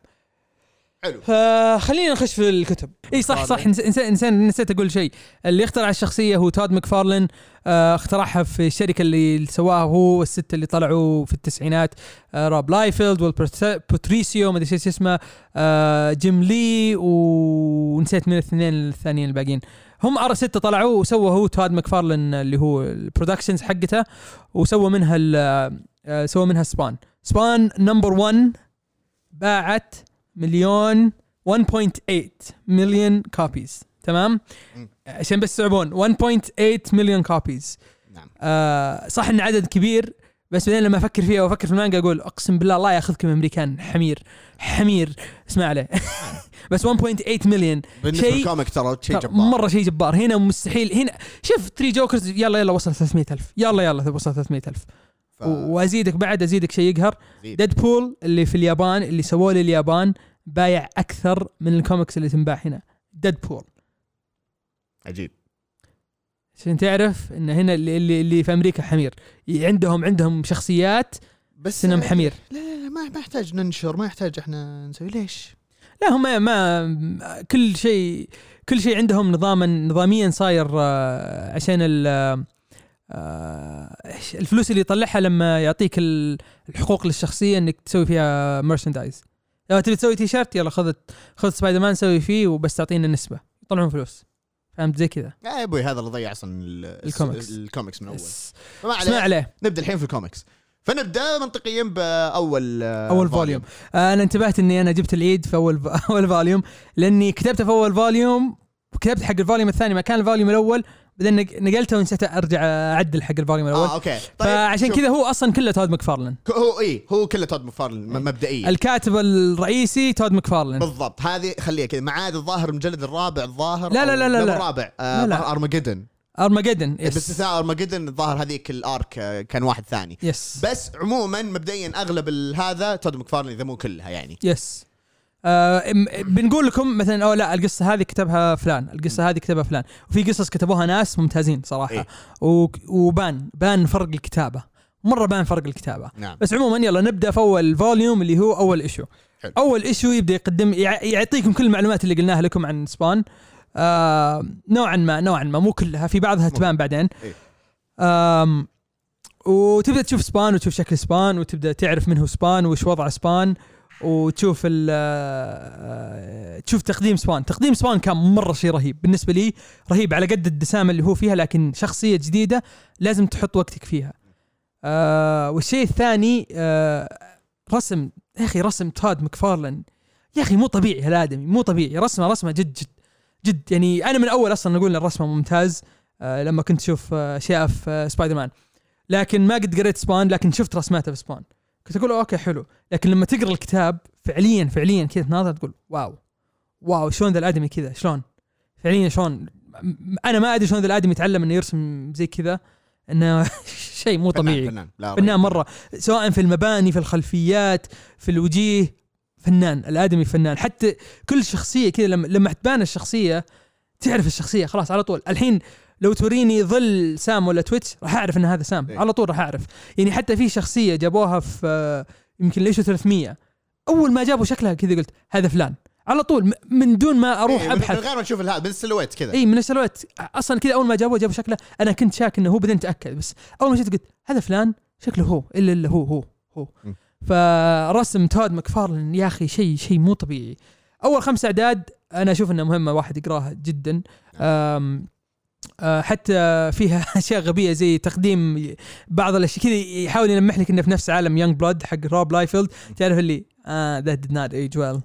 حلو. فخلينا نخش في الكتب. إي صح صح. نس- نس- نس- نسيت أقول شيء. اللي اخترع الشخصية هو تود ماكفارلين. آه اخترعها في الشركة اللي سواها هو والست اللي طلعوا في التسعينات. آه روب لايفيلد والبورتاسيو ما أدري إيش اسمه. آه جيم لي ونسيت من الاثنين الثانيين الباقيين. هم ارى سته طلعوا وسوى هو تود ماكفارلين اللي هو ال productions حقته وسوى منها آه سوى منها سبون سبون number 1 باعت مليون 1.8 مليون copies تمام. عشان بس تعرفون 1.8 مليون copies نعم. آه صح إن عدد كبير بس بعدين لما أفكر فيها وأفكر في المانجا أقول أقسم بالله الله يأخذكم أمريكان حمير حمير اسمع عليه. بس 1.8 مليون بالنسبة شيء- لل comic ترى شيء جبار. مرة شيء جبار. هنا مستحيل. هنا شوف تري جوكرز يلا يلا وصل 300000 يلا يلا وصل 300000 ف- وأزيدك بعد أزيدك شيء يقهر. زيد. ديدبول اللي في اليابان اللي سووه لليابان بايع أكثر من الكوميكس اللي تنباع هنا. ديدبول عجيب. عشان تعرف إن هنا اللي, اللي, اللي في أمريكا حمير. عندهم عندهم شخصيات بس انهم حمير. لا لا لا ما يحتاج ننشر ما يحتاج إحنا نسوي. ليش؟ لا هم ما كل شيء كل شيء عندهم نظاما نظاميا صاير آه، عشان ال آه، الفلوس اللي يطلعها لما يعطيك ال- الحقوق للشخصية إنك تسوي فيها مرشندايز لو تبي تسوي تي شيرت يلا خذ خذ سبايدر مان سوي فيه وبس تعطينا نسبة. يطلعون فلوس. فهمت زي كذا. يا أبوي هذا اللي ضيع أصلا ال- ال comics. ال comics من أول. فما عليه عليه. نبدأ الحين في الكوميكس. فنبدأ منطقيا بأول آه، أول volume آه، أنا انتبهت إني أنا جبت العيد في أول أول volume لأني كتبته في أول volume وكتبت حق ال volume الثاني مكان ال volume الأول بعدين نق- نقلته ونسيت أرجع أعدل حق ال volume الأول آه okay. طيب فعشان كذا هو أصلا كله تود مكفارلن هو اي هو كله تود مكفارلن م- مبدئيا. الكاتب الرئيسي تود مكفارلن بالضبط. هذه خليها كذا. ما عاد الظاهر المجلد الرابع الظاهر لا، لا، لا، لا، لا. الرابع. لا، لا. آه Armageddon Armageddon yes باستثناء ارمجدن الظاهر هذيك ال arc آه، كان واحد ثاني. yes بس عموما مبدئيا أغلب هذا تود مكفارلن اذا مو كلها يعني. yes آه بنقول لكم مثلا أو لا القصة هذه كتبها فلان القصة هذه كتبها فلان. وفي قصص كتبوها ناس ممتازين صراحة. إيه. وبان بان فرق الكتابة. مرة بان فرق الكتابة. نعم. بس عموما يلا نبدأ في أول volume اللي هو أول issue حلو. أول ايشو يبدأ يقدم يع- يعطيكم كل المعلومات اللي قلناها لكم عن سبان آه نوعا ما نوعا ما مو كلها في بعضها تبان بعدين. إيه. آم وتبدأ تشوف سبان وتشوف شكل سبان وتبدأ تعرف من هو سبان وش وضع سبان وتشوف ال آه، تشوف تقديم سبان تقديم سبان كان مرة شيء رهيب. بالنسبة لي رهيب على قد الدسامه اللي هو فيها لكن شخصية جديدة لازم تحط وقتك فيها. آه والشيء الثاني آه رسم. يا أخي رسم تود مكفارلن يا أخي مو طبيعي هالآدمي مو طبيعي. رسمه رسمه جد جد جد. يعني أنا من أول أصلا أقول إن الرسمة ممتاز آه لما كنت أشوف آه، أشياء في آه، سبايدر مان لكن ما قد قريت سبان لكن شفت رسماته في سبان كنت أقول okay حلو. لكن لما تقرأ الكتاب فعليا فعليا كذا تناظر تقول wow. واو شلون ذا الأدمي كذا؟ شلون؟ فعليا شلون؟ أنا ما أدري شلون ذا الأدمي يتعلم إنه يرسم زي كذا إنه شيء مو فنان طبيعي. فنان. لا فنان. مرة. سواء في المباني في الخلفيات في الوجيه فنان. الأدمي فنان. حتى كل شخصية كذا لما لما تبان الشخصية تعرف الشخصية خلاص على طول. الحين لو توريني ظل سام ولا تويتش راح أعرف إن هذا سام. إيه. على طول راح أعرف. يعني حتى في شخصية جابوها في آه، يمكن ليش 300 أول ما جابوا شكلها كذا قلت هذا فلان. على طول من دون ما أروح إيه، من- أبحث. من غير ما نشوف هذا بالسلويت كذا. اي من السلوات أصلا كذا أول ما جابوه جابوا شكله. أنا كنت شاك إنه هو بعدين اتاكد بس. أول ما شفت قلت هذا فلان؟ شكله هو. إلا إلا هو هو هو. م. فرسم تود مكفارلن يا أخي شيء شيء مو طبيعي. أول خمس أعداد أنا أشوف إنها مهمة واحد يقراها جدا. آه، حتى فيها أشياء غبية زي تقديم بعض الأشياء كذا يحاول يلمح لك إنه في نفس عالم Youngblood حق روب لايفيلد تعرف اللي آه that did not age well.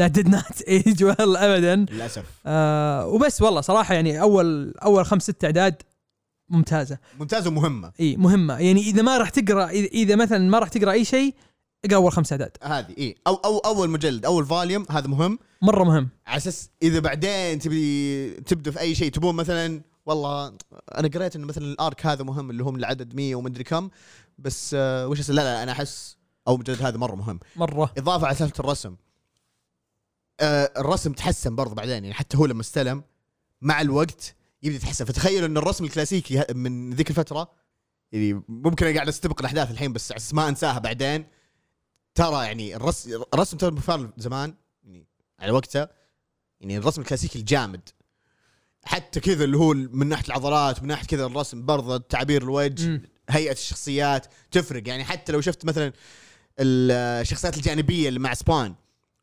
That did not age well ابدا. للأسف. آه وبس والله صراحة يعني أول أول خمس ست أعداد ممتازة. ممتازة ومهمة. إي مهمة. يعني إذا ما راح تقرأ إذا مثلا ما راح تقرأ أي شيء اقرأ أول خمس أعداد. هذه إي. أو أو أول مجلد أول volume هذا مهم. مرة مهم. على أساس إذا بعدين تبي تبدأ في أي شيء تبون مثلا والله أنا قريت انه مثلا الآرك هذا مهم اللي هم العدد 100 ومدري كم بس آه وش لا لا أنا أحس أو مجلد هذا مرة مهم. مرة. إضافة على سالفة الرسم. آه الرسم تحسن برضه بعدين يعني حتى هو لما استلم مع الوقت يبدأ يتحسن. فتخيل إن الرسم الكلاسيكي من ذيك الفترة يعني ممكن أنا قاعد أستبق الأحداث الحين بس ما أنساها بعدين ترى يعني الرسم الرسم ترى زمان يعني على وقته يعني الرسم الكلاسيكي الجامد. حتى كذا اللي هو من ناحية العضلات من ناحية كذا الرسم برضه تعابير الوجه مم. هيئة الشخصيات تفرق. يعني حتى لو شفت مثلا الشخصيات الجانبية اللي مع سبان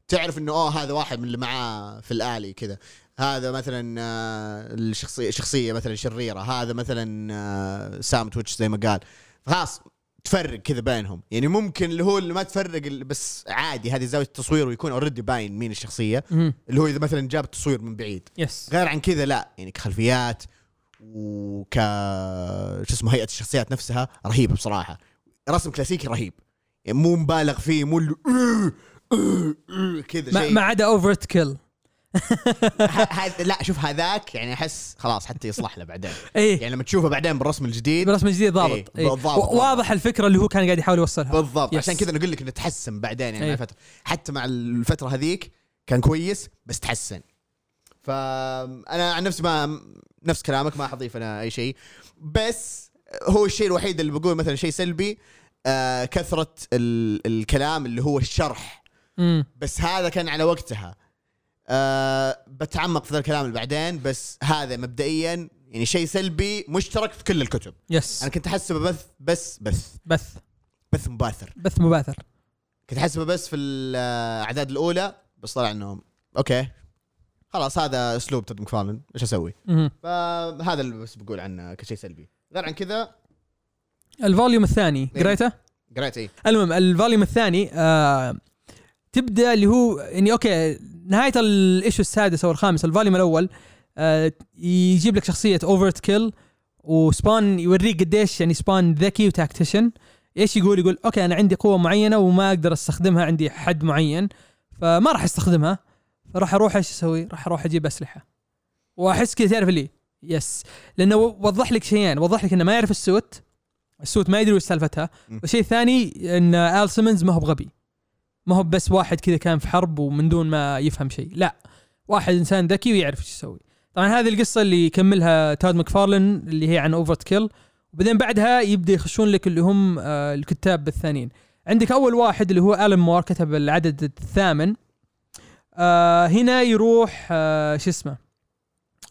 تعرف إنه اوه هذا واحد من اللي معاه في الآلي كذا. هذا مثلا آه، الشخصيه شخصية مثلا شريرة. هذا مثلا آه، سام تويتش زي ما قال. خلاص تفرق كذا بينهم. يعني ممكن اللي هو اللي ما تفرق بس عادي هذه زاوية التصوير ويكون already باين مين الشخصية. اللي هو إذا مثلا جاب التصوير من بعيد. yes غير عن كذا لا. يعني كخلفيات وك شو اسمه هيئة الشخصيات نفسها رهيبة بصراحة. رسم كلاسيكي رهيب. يعني مو مبالغ فيه مو كذا شيء. ما عدا اوفرت كيل ه- لا شوف هذاك يعني أحس خلاص حتى يصلح له بعدين. إيه. يعني لما تشوفه بعدين بالرسم الجديد. بالرسم الجديد إيه، ضابط. إيه. بالضبط، و- ضابط. واضح الفكرة اللي هو كان قاعد يحاول يوصلها. بالضبط. yes. عشان كذا نقول لك إنه تحسن بعدين يعني مع إيه. الفترة. حتى مع الفترة هذيك كان كويس بس تحسن. فانا عن نفسي ما نفس كلامك ما حضيف أنا أي شيء. بس هو الشيء الوحيد اللي بقول مثلا شيء سلبي آه كثرة ال- الكلام اللي هو الشرح. مم. بس هذا كان على وقتها. آه بتعمق في ذا الكلام اللي بعدين بس هذا مبدئيا يعني شيء سلبي مشترك في كل الكتب. يس أنا كنت احسبه بث بس بث. بث. بث مباثر. بث مباثر. كنت احسبه بس في الاعداد الأولى بس طلع إنه okay خلاص هذا أسلوب تود مكفارلن إيش أسوي؟ فهذا اللي بس بقول عنه كشيء سلبي. غير عن كذا ال volume الثاني إيه. قريته؟ قريت إيه. المهم ال volume الثاني آه تبدأ اللي هو يعني okay نهاية ال issue السادس أو الخامس ال volume الأول آه يجيب لك شخصية اوفرت كيل وسبان يوريك قديش يعني سبان ذكي و tactician. إيش يقول؟ يقول okay أنا عندي قوة معينة وما أقدر أستخدمها عندي حد معين فما راح أستخدمها. فراح أروح إيش أسوي؟ راح أروح أجيب أسلحة. وأحس كذا تعرف اللي؟ yes. لأنه وضح لك شيئين. وضح لك إنه ما يعرف ال suit ال suit ما يدري وش سالفتها. والشيء الثاني إن آل سيمنز ما هو بغبي. ما هو بس واحد كذا كان في حرب ومن دون ما يفهم شيء. لا واحد إنسان ذكي ويعرف إيش يسوي. طبعا هذه القصة اللي يكملها تود ماكفارلن اللي هي عن اوفرت كيل وبعدين بعدها يبدأ يخشون لك اللي هم آه الكتاب الثانيين. عندك أول واحد اللي هو الن مور كتب العدد الثامن. آه هنا يروح آه شو اسمه؟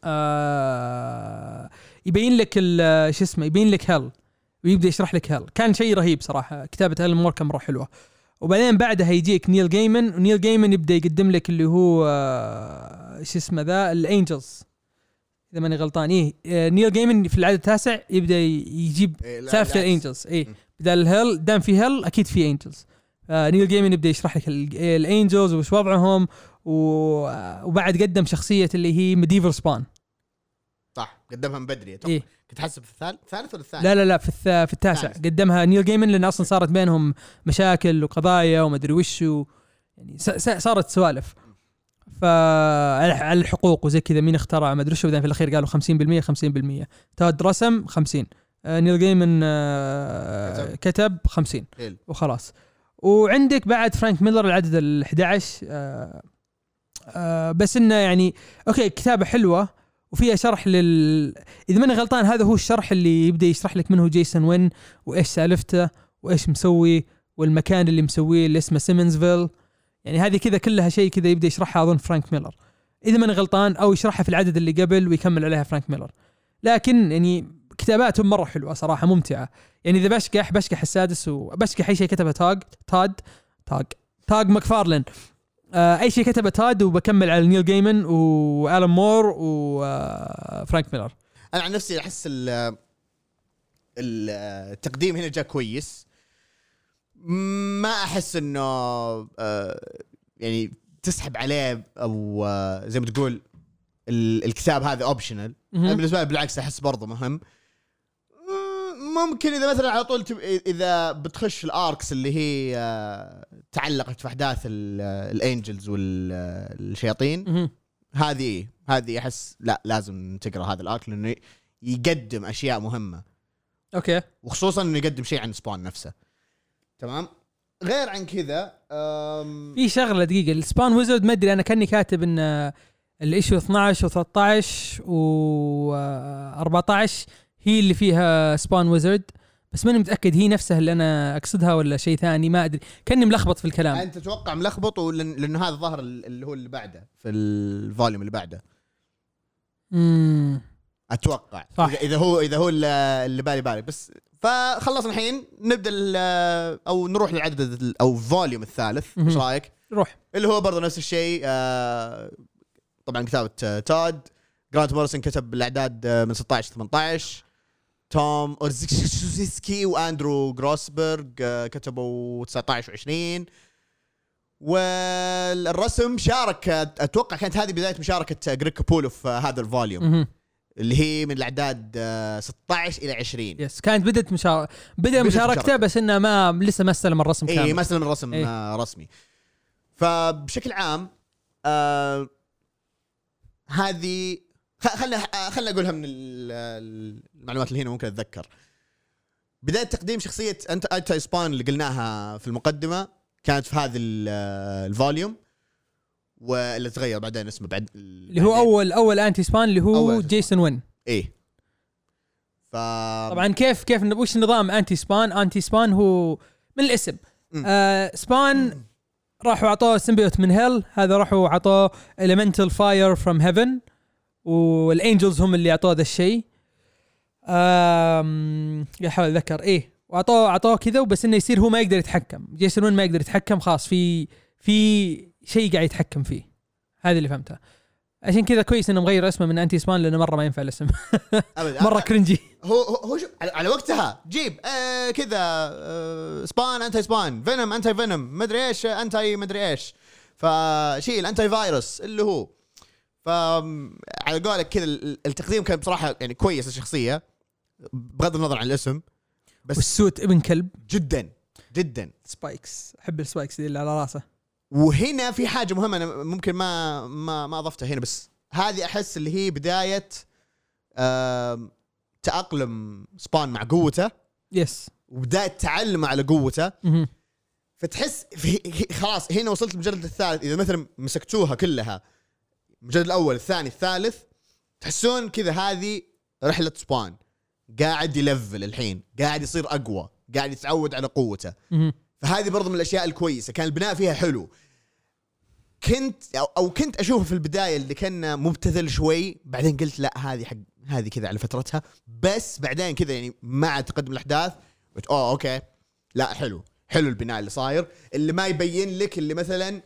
آه يبين لك ال- شو اسمه؟ يبين لك hell ويبدأ يشرح لك hell كان شيء رهيب صراحة. كتابة الن مور كان مرة حلوة. وبعدين بعدها يجيك نيل جيمن ونيل جيمن يبدأ يقدم لك اللي هو آه، شو اسمه ذا؟ ال angels إذا ماني غلطان. إيه آه، نيل جيمن في العدد التاسع يبدأ يجيب إيه، سالفه لا- ال angels اي م. بدل ال hell دام في hell أكيد في angels آه نيل جيمن يبدأ يشرح لك ال- ال angels وش وضعهم وبعد قدم شخصية اللي هي medieval سبان قدمها من بدري أتوقع. إيه كنت حسب في الثالث الثالث ولا الثاني؟ لا لا لا في الث- في التاسع الثالث. قدمها نيل جيمن لأن أصلا صارت بينهم مشاكل وقضايا وما أدري وش و يعني س- س- صارت سوالف ف على الحقوق وزي كذا مين اخترع ما أدري وش وبعدين في الأخير قالوا 50% 50% تود رسم 50 آه، نيل جيمن آه، كتب 50 حلو. وخلاص وعندك بعد فرانك ميلر العدد ال 11 آه، آه، بس إنه يعني okay كتابة حلوة وفيها شرح لل إذا ماني غلطان هذا هو الشرح اللي يبدأ يشرح لك من هو جيسون وين وإيش سالفته وإيش مسوي والمكان اللي مسويه اللي اسمه سيمنزفيل. يعني هذه كذا كلها شيء كذا يبدأ يشرحها أظن فرانك ميلر. إذا ماني غلطان أو يشرحها في العدد اللي قبل ويكمل عليها فرانك ميلر. لكن يعني كتاباتهم مرة حلوة صراحة ممتعة. يعني إذا بشكح بشكح السادس وبشكح أي شيء كتبه تاج تاد تاج تاج ماكفارلن آه أي شيء كتبه تاد وبكمل على نيل جيمن والان مور وفرانك ميلر. أنا عن نفسي أحس ال- ال- التقديم هنا جاء كويس. ما أحس إنه آه، يعني تسحب عليه أو آه، زي ما تقول ال- الكتاب هذا optional بالنسبة لي بالعكس أحس برضه مهم. ممكن إذا مثلا على طول تب... إذا بتخش ال arcs اللي هي آه، تعلقت في أحداث ال- ال angels والشياطين. هذه هذه أحس لا لازم تقرأ هذا ال arc لأنه يقدم أشياء مهمة. okay. وخصوصا إنه يقدم شيء عن Spawn نفسه. تمام؟ غير عن كذا أم... في شغلة دقيقة. ال Spawn wizard ما أدري أنا كأني كاتب إن ال issue 12 و13 و 14 هي اللي فيها Spawn wizard بس ماني متأكد هي نفسها اللي أنا أقصدها ولا شيء ثاني ما أدري. كأني ملخبط في الكلام. أنت تتوقع ملخبط ولن... لأنه هذا ظهر اللي هو اللي بعده في ال volume اللي بعده. امم أتوقع. صح. اذا إذا هو إذا هو اللي بالي بالي. بس فخلصنا الحين نبدأ أو نروح للعدد أو ال volume الثالث. إيش. رأيك؟ روح اللي هو برضه نفس الشيء آه، طبعا كتابة آه، تود. جرانت موريسون كتب الأعداد آه، من 16 ل 18 توم اورزيسكي وأندرو جروسبرغ آه، كتبوا 19 و20 والرسم شارك آه، أتوقع كانت هذه بداية مشاركة جريك كابولو في آه، هذا ال volume. اللي هي من الأعداد آه، 16 إلى 20 yes كانت بدت مشار... بدأ مشاركته. بس إنه ما لسه ما استلم الرسم اي كامل ما استلم الرسم إيه. آه رسمي فبشكل عام آه هذه خلنا خلنا أقولها من ال- المعلومات اللي هنا ممكن أتذكر. بداية تقديم شخصية anti anti Spawn اللي قلناها في المقدمة كانت في هذا ال- ال volume واللي تغير بعدين اسمه بعد اللي هو اول أول anti Spawn اللي هو جيسون وين. إيه. ف طبعا كيف كيف وش نظام anti Spawn anti Spawn هو من الاسم. آه Spawn راحوا اعطوه symbiote من hell هذا راحوا اعطوه elemental fire from heaven وال angels هم اللي أعطوه ذا الشيء. آم، احاول اتذكر إيه وأعطوه أعطوه كذا وبس إنه يصير هو ما يقدر يتحكم. جيسون وين ما يقدر يتحكم خلاص في في شيء قاعد يتحكم فيه. هذا اللي فهمته. عشان كذا كويس إنه مغير اسمه من anti Spawn لأنه مرة ما ينفع الاسم. مرة cringy هو هو شو؟ على, على وقتها. جيب آه كذا آه Spawn anti Spawn Venom anti Venom مدري إيش anti مدري إيش. فشيل anti virus اللي هو. ف على قولك كذا ال- التقديم كان بصراحة يعني كويس الشخصية بغض النظر عن الاسم بس وال suit ابن كلب. جدا جدا. spikes. أحب ال spikes دي اللي على راسه. وهنا في حاجة مهمة أنا ممكن ما ما ما أضفتها هنا بس هذه أحس اللي هي بداية تأقلم Spawn مع قوته. yes وبداية تعلم على قوته. مهم. فتحس خلاص هنا وصلت المجلد الثالث إذا مثلا مسكتوها كلها المجلد الأول الثاني الثالث تحسون كذا هذه رحلة سبان. قاعد يلفل الحين قاعد يصير أقوى قاعد يتعود على قوته. فهذه برضو من الأشياء الكويسة كان البناء فيها حلو. كنت أو, أو كنت أشوفه في البداية اللي كان مبتذل شوي بعدين قلت لا هذه حق هذه كذا على فترتها. بس بعدين كذا يعني مع تقدم الأحداث قلت أوه أوكي. لا حلو. حلو البناء اللي صاير. اللي ما يبين لك اللي مثلا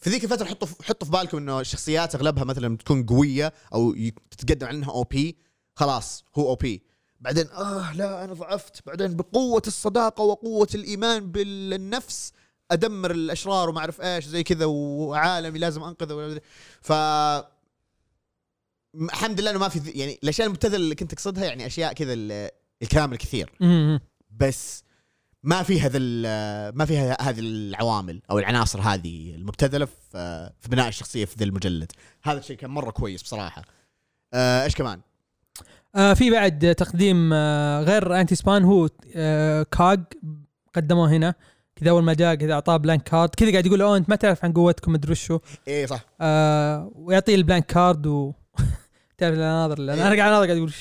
في ذيك الفترة حطوا حطوا في بالكم إنه الشخصيات أغلبها مثلا تكون قوية أو تتقدم عنها أو بي خلاص هو أو بي بعدين آه لا أنا ضعفت. بعدين بقوة الصداقة وقوة الإيمان بالنفس أدمر الأشرار وما أعرف إيش زي كذا وعالمي لازم أنقذه. ف الحمد لله إنه ما في يعني الأشياء المبتذلة اللي كنت اقصدها يعني أشياء كذا ال- الكلام الكثير. بس ما في هذا ما فيها هذه العوامل أو العناصر هذه المبتذلة في في بناء الشخصية في ذا المجلد. هذا الشيء كان مرة كويس بصراحة. آه، إيش كمان؟ آه في بعد تقديم آه غير anti Spawn هو آه Cog قدموه هنا. كذا أول ما جاء كذا أعطاه blank card كذا قاعد يقول oh أنت ما تعرف عن قوتكم مدري وشو. إيه صح. آه ويعطيه ال blank card و تعرف ناظر اللي أنا قاعد ناظر قاعد أقول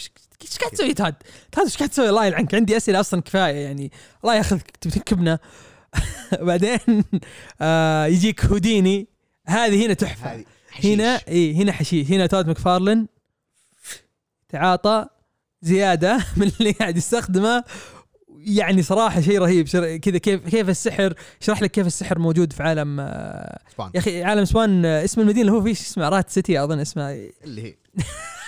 إيش قاعد تسوي تاد؟ تاد إيش قاعد تسوي؟ الله يلعنك عندي أسئلة أصلا كفاية يعني الله يأخذك تبي تنكبنا بعدين آه يجيك هوديني. هذه هنا تحفة. هنا إي هنا حشيش. هنا تود مكفارلن تعاطى. زيادة من اللي قاعد يستخدمه. يعني صراحة شيء رهيب. كذا كيف كيف السحر. اشرح لك كيف السحر موجود في عالم آه، سبان. يا أخي عالم سبان آه، اسم المدينة اللي هو فيه اسمه؟ رات سيتي أظن اسمها اللي هي.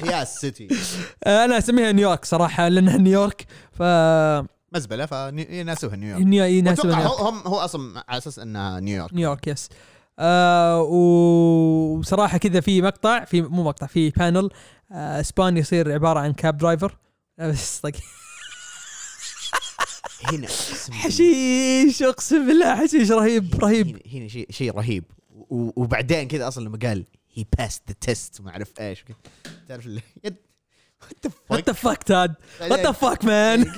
خياس city. أنا أسميها نيويورك صراحة لأنها نيويورك ف مزبلة فيناسبها نيويورك. نيو- يناسبها أتوقع نيويورك. هم هو أصلا على أساس إنها نيويورك. نيويورك yes. آه وصراحة كذا في مقطع في مو مقطع في panel آه Spawn يصير عبارة عن cab driver بس طق هنا. حشيش أقسم بالله حشيش رهيب رهيب. هنا, هنا شيء شيء رهيب. وبعدين كذا أصلا لما قال he passed the test وما أعرف إيش. تعرف اللي what the fuck Todd what the fuck man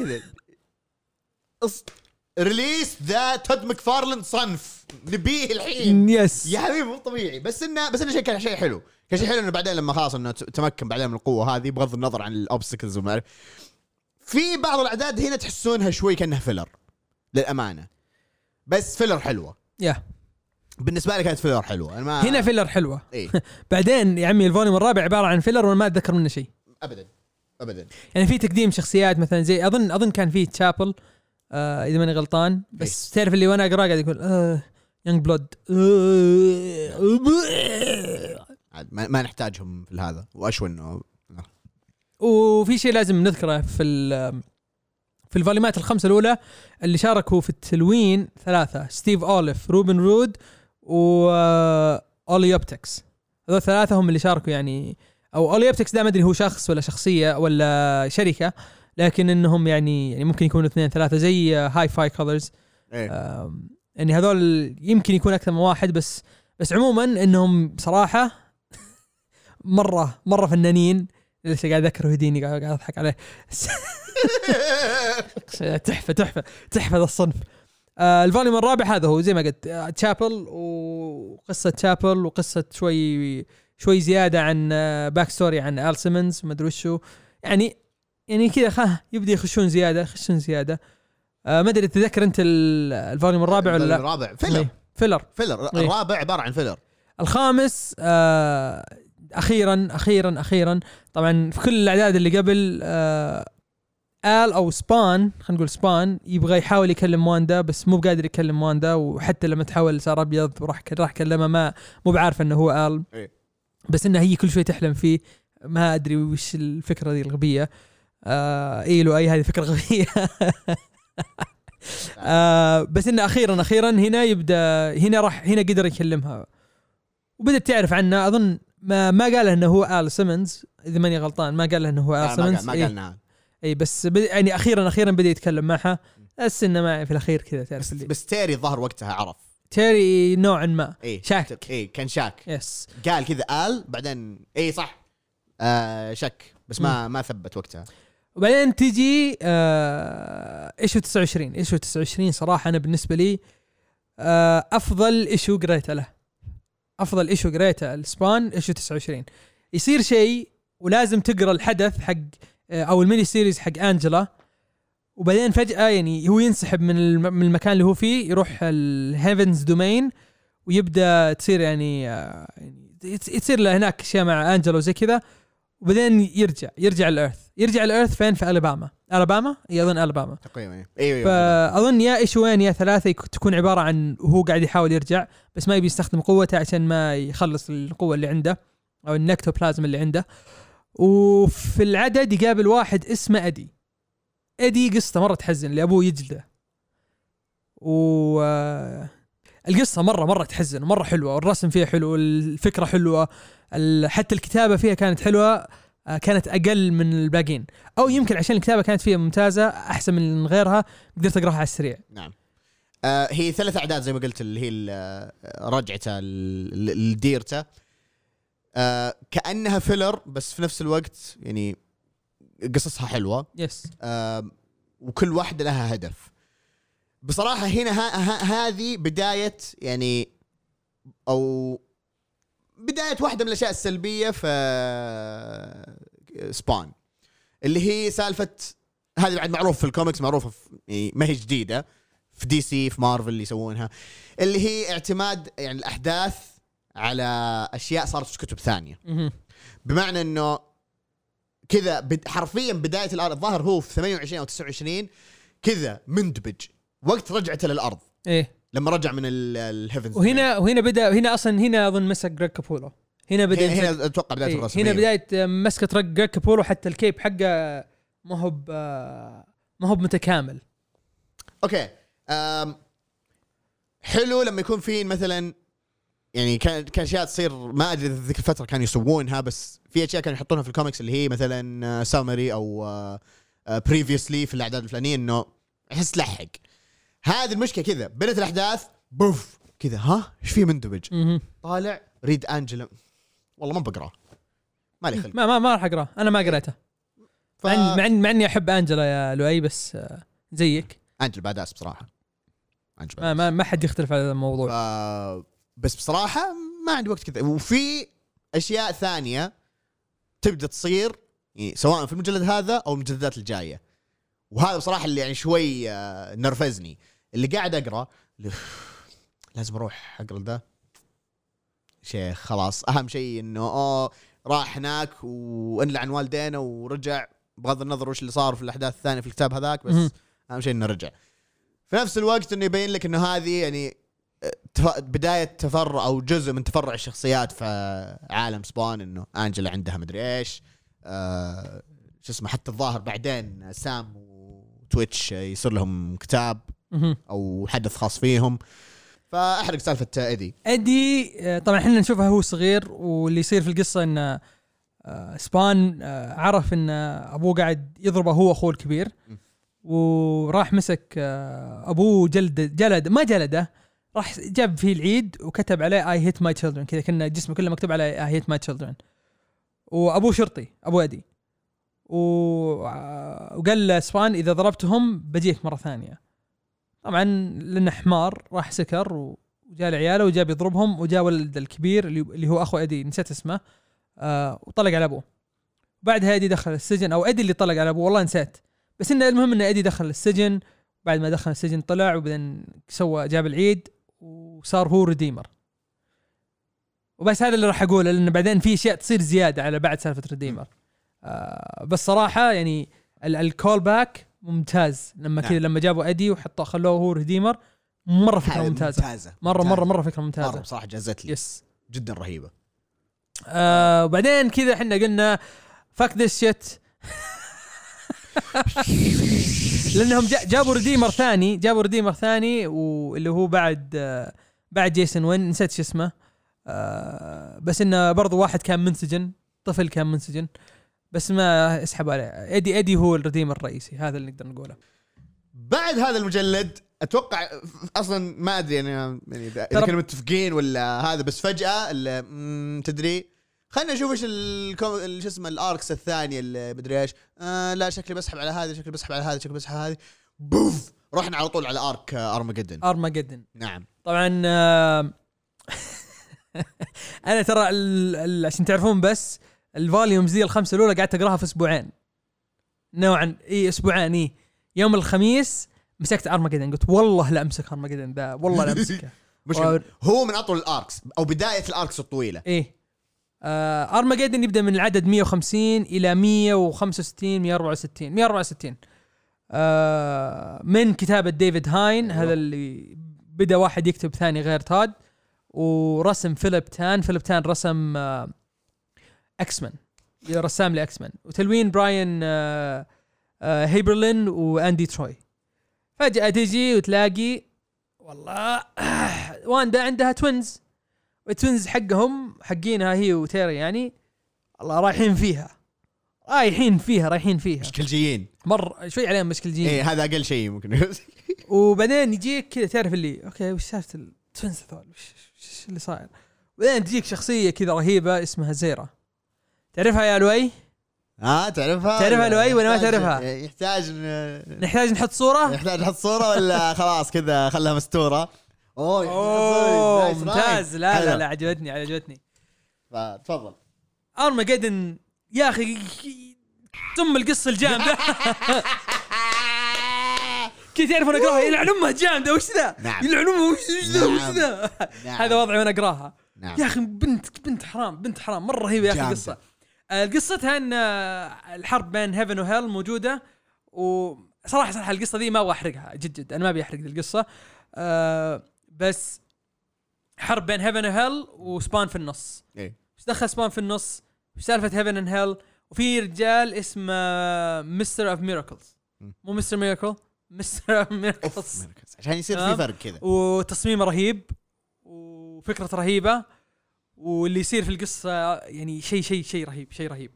release the Todd McFarlane صنف. نبيه الحين. yes يا حبيبي مو طبيعي. بس انه بس إنه شيء كان شيء حلو. كان شيء حلو إنه بعدين لما خلاص إنه تمكن بعدين من القوة هذه بغض النظر عن ال obstacles وما أعرف. في بعض الأعداد هنا تحسونها شوي كأنها filler للأمانة. بس filler حلوة. يا بالنسبة لي كانت filler حلوة. أنا ما هنا filler حلوة. إيه. بعدين يا عمي ال volume الرابع عبارة عن filler وأنا ما أتذكر منه شيء. ابدا. ابدا. يعني في تقديم شخصيات مثلا زي اظن أظن كان في Chapel آه إذا ماني غلطان. بس تعرف اللي وأنا اقرا قاعد يقول آه Youngblood عاد ما, ما نحتاجهم في هذا. وأشوى انه وفي شيء لازم نذكره في ال في الفوليومات الخمسة الأولى اللي شاركوا في التلوين ثلاثة ستيف أوليف روبن رود و Olyoptics هذول ثلاثة هم اللي شاركوا يعني أو Olyoptics ده ما أدري هو شخص ولا شخصية ولا شركة لكن إنهم يعني يعني ممكن يكونوا اثنين ثلاثة زي Hi-Fi Colors إيه يعني هذول يمكن يكون أكثر من واحد بس بس عموما إنهم بصراحه مرة مرة فنانين. لسه قاعد أذكر هديني قاعد قاعد أضحك عليه؟ تحفة تحفة تحفة ذا الصنف. آه ال volume الرابع هذا هو زي ما قلت آه تشابل وقصه تشابل وقصة شوي شوي زيادة عن آه back story عن ال سيمنز ما أدري وشو. يعني يعني كذا خا يبدأ يخشون زيادة يخشون زيادة. آه ما أدري تتذكر أنت ال- ال volume الرابع ولا لا؟ الرابع. filler. إيه، filler. filler. إيه. الرابع عبارة عن filler. الخامس آه أخيرا أخيرا أخيرا. طبعا في كل الأعداد اللي قبل آه آل أو سبان خلينا نقول سبان يبغى يحاول يكلم واندا بس مو بقادر يكلم واندا وحتى لما تحول صار أبيض وراح راح كلمها ما مو بعارف إنه هو آل. إيه. بس انها هي كل شوي تحلم فيه ما أدري وش الفكرة دي الغبية. آه إي له اي هذه فكرة غبية. آه بس إنه أخيرا أخيرا هنا يبدأ هنا راح هنا قدر يكلمها. وبدت تعرف عنه أظن ما ما قال إنه هو آل سيمنز إذا ماني غلطان ما قال إنه هو آل ما سيمنز. قال- ما إيه. إي بس بد... يعني أخيرا أخيرا بدأ يتكلم معها. بس انه ما في الأخير كذا تعرف بس, بس تيري ظهر وقتها عرف. تيري نوعا ما. إيه شاك. إيه كان شاك. Yes. قال كذا آل بعدين إيه صح. آه شك. بس ما ما ثبت وقتها. وبعدين تجي آه issue 29 issue 29 صراحة أنا بالنسبة لي آه أفضل issue قريته له. أفضل issue قريته السبان issue 29 يصير شيء ولازم تقرأ الحدث حق أو ال mini series حق أنجلا. وبعدين فجأة يعني هو ينسحب من من المكان اللي هو فيه يروح ال heavens domain ويبدأ تصير يعني آه يعني يصير له هناك أشياء مع أنجلا وزي كذا. وبعدين يرجع يرجع ال earth يرجع ال earth فين؟ في ألاباما. ألاباما؟ إي أظن ألاباما. تقريبا أيوه أيوه فأظن يا ايشوين يا ثلاثة تكون عبارة عن هو قاعد يحاول يرجع بس ما يبي يستخدم قوته عشان ما يخلص القوة اللي عنده أو النكتوبلازم اللي عنده. وفي العدد يقابل واحد اسمه أدي. أدي قصته مرة تحزن اللي ابوه يجلده. و آه، القصة مرة مرة تحزن ومره حلوة. والرسم فيها حلو والفكرة حلوة ال- حتى الكتابة فيها كانت حلوة آه، كانت أقل من الباقيين. أو يمكن عشان الكتابة كانت فيها ممتازة أحسن من غيرها قدرت أقراها على السريع. نعم. آه هي ثلاث أعداد زي ما قلت اللي هي ال- رجعته لديرته آه كأنها فيلر بس في نفس الوقت يعني قصصها حلوة. يس آه وكل واحدة لها هدف. بصراحة هنا ها ها هذه بداية يعني أو بداية واحدة من الأشياء السلبية في سبان اللي هي سالفة هذه بعد معروف في الكوميكس معروفة في يعني ما هي جديدة في دي سي في مارفل اللي يسوونها اللي هي اعتماد يعني الأحداث على أشياء صارت في كتب ثانية. بمعنى إنه كذا حرفيا بداية الأرض الظاهر هو في 28 أو 29 كذا مندمج. وقت رجعته للأرض. إيه. لما رجع من ال heavens وهنا وهنا بدأ هنا أصلا هنا أظن مسكة جريج كابولو. هنا بدأ هنا, هنا أتوقع بداية إيه، الرسميه هنا بداية مسكة رق جريج كابولو حتى ال cape حقه ما هو ما هو متكامل أوكي حلو لما يكون في مثلا يعني كان كان أشياء تصير ما أدري إذا ذيك الفترة كانوا يسوونها بس في أشياء كانوا يحطونها في الكوميكس اللي هي مثلا summary أو previously في الأعداد الفلانية إنه أحس تلحق هذه المشكلة كذا بدات الأحداث بوف كذا ها؟ إيش في مندمج. طالع read أنجلا والله ما بقراه مالي خلق. ما ما ما راح اقراه أنا ما قريته ف... مع إن- مع إني أحب انجلا يا لؤي بس آه، زيك. انجلا badass بصراحة. انجلا ما ما, ما حد يختلف على هذا الموضوع. ف... بس بصراحة ما عندي وقت كذا. وفي أشياء ثانية تبدأ تصير يعني سواء في المجلد هذا أو المجلدات الجاية. وهذا بصراحة اللي يعني شوي آه، نرفزني. اللي قاعد أقرأ اللي لازم أروح أقرأ ذا شيخ خلاص. أهم شيء إنه أوه راح هناك وأنلعن والدينا ورجع. بغض النظر وش اللي صار في الأحداث الثانية في الكتاب هذاك بس. أهم شيء إنه رجع. في نفس الوقت إنه يبين لك إنه هذه يعني بداية تفرع أو جزء من تفرع الشخصيات في عالم سبان إنه أنجلا عندها مدري إيش آه شو اسمه حتى الظاهر بعدين سام وتويتش يصير لهم كتاب. أو حدث خاص فيهم فأحرق سالفة إيدي ادي آه، طبعا إحنا نشوفه هو صغير واللي يصير في القصة إنه آه، سبان آه، عرف إن أبوه قاعد يضربه هو أخوه الكبير. وراح مسك أبوه جلد جلد ما جلده راح جاب فيه العيد وكتب عليه I hate my children كذا كنا جسمه كله مكتوب عليه I hate my children وأبوه شرطي أبو أدي. و- وقال لسبان إذا ضربتهم بجيك مرة ثانية. طبعا لأنه حمار راح سكر و- وجاء لعياله وجاب يضربهم وجاء ولد الكبير اللي هو أخو أدي نسيت اسمه. آه وطلق على أبوه. بعدها أدي دخل السجن أو أدي اللي طلق على أبوه والله نسيت. بس إنه المهم إن أدي دخل السجن. بعد ما دخل السجن طلع وبعدين سوى جاب العيد. وصار هو ريديمر. وبس هذا اللي راح أقوله لأن بعدين في أشياء تصير زيادة على بعد سالفة ريديمر. آه بس صراحة يعني ال callback ممتاز. لما نعم. كذا لما جابوا أدي وحطوا خلوه هو ريديمر مرة فكرة ممتازة. مره مره ممتازة. مره فكرة مرة ممتازه بصراحة جازت لي. Yes جدا رهيبة. آه وبعدين كذا إحنا قلنا fuck this shit لأنهم جا- جابوا ريديمر ثاني جابوا ريديمر ثاني واللي هو بعد آه بعد جيسون وين نسيت شو اسمه. آه بس إنه برضو واحد كان منسجن طفل كان منسجن. بس ما اسحبوا عليه. ايدي ايدي هو الريديمر الرئيسي هذا اللي نقدر نقوله. بعد هذا المجلد أتوقع أصلا ما أدري يعني يعني اذا كانوا متفقين ولا هذا بس فجأة تدري. خلينا نشوف إيش شو اسمه ال arcs الثانية اللي مدري إيش. آه لا شكلي بسحب على هذه شكلي بسحب على هذه شكلي بسحب على هذه. بوف! رحنا على طول على arc آه، ارمجدن ارماجدن نعم. طبعا آه، أنا ترى عشان تعرفون بس ال volumes دي الخمسة الأولى قعدت أقراها في أسبوعين. نوعا إي أسبوعين إي. يوم الخميس مسكت ارماجدن قلت والله لا أمسك ارماجدن ذا والله لا أمسكه. و- هو من أطول ال arcs أو بداية ال arcs الطويلة. إيه. آه ارماجدن يبدأ من العدد 150 إلى 165 164 164 آه من كتابة ديفيد هاين أيوة. هذا اللي بدا واحد يكتب ثاني غير تاد ورسم فيليب تان. فيليب تان رسم آه إكس مان رسام لإكس مان وتلوين براين آه آه هيبرلين وأندي تروي. فجأة تجي وتلاقي والله واندا عندها twins وال twins حقهم حقينها هي وتيري يعني الله رايحين فيها. رايحين فيها رايحين فيها. مشكلجيين مر شوي عليهم مشكلجين إيه هذا أقل شيء ممكن. وبعدين يجيك كذا تعرف اللي أوكي وش سالفة ال twins هذول؟ وش اللي صاير؟ بعدين تجيك شخصية كذا رهيبة اسمها زيرا. تعرفها يا لؤي ها تعرفها؟ تعرفها لؤي ولا ما يحتاج- تعرفها؟ يحتاج إن- نحتاج نحط صورة؟ يحتاج نحط صورة ولا خلاص كذا خلها مستورة؟ أوه ممتاز. لا لا. لا عجبتني عجبتني. فتفضل ارمجدن يا أخي ثم القصة الجامدة كنت تعرف وأنا أقراها يلعن أمها جامدة وش ذا؟ نعم. يلعن أمها وش ذا وش نعم. ذا؟ نعم. هذا وضعي وأنا أقراها نعم يا أخي بنت بنت حرام بنت حرام مرة رهيبة يا أخي. القصة آه، قصتها إن آه، الحرب بين heaven و hell موجودة وصراحه صراحة القصة دي ما أبغى أحرقها جد جد أنا ما أبي أحرق القصة آه، بس حرب بين heaven و hell وسبان في النص إيه. إيش دخل سبان في النص؟ سالفة heaven and hell؟ وفي رجال اسمه Mister of Miracles. مو Mister Miracle Mister of Miracles. عشان يصير في. فرق كذا وتصميمه رهيب وفكرة رهيبة واللي يصير في القصة يعني شيء شيء شيء رهيب شيء رهيب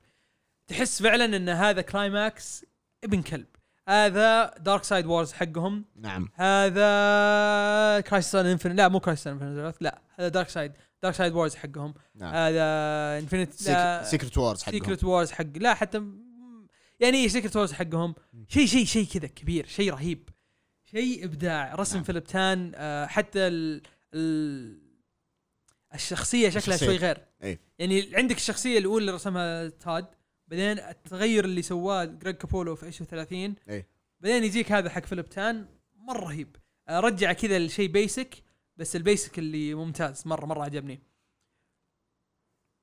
تحس فعلا إن هذا climax ابن كلب هذا Darkseid Wars حقهم نعم هذا Crisis event لا مو Crisis event لا هذا Darkseid Darkseid Wars حقهم. نعم. هذا event Secret Wars حقهم. Secret Wars حق لا حتى يعني Secret Wars حقهم؟ شيء شيء شيء كذا كبير شيء رهيب. شيء إبداع. رسم نعم. فيليب تان آه، حتى ال ال الشخصية شكلها الشخصية. شوي غير. إيه. يعني عندك الشخصية الأولى اللي رسمها تاد بعدين التغير اللي سواه جريج كابولو في issue 30 إيه. بعدين يجيك هذا حق فيليب تان مرة رهيب. آه، رجع كذا لشيء basic بس ال basic اللي ممتاز مره مرة عجبني.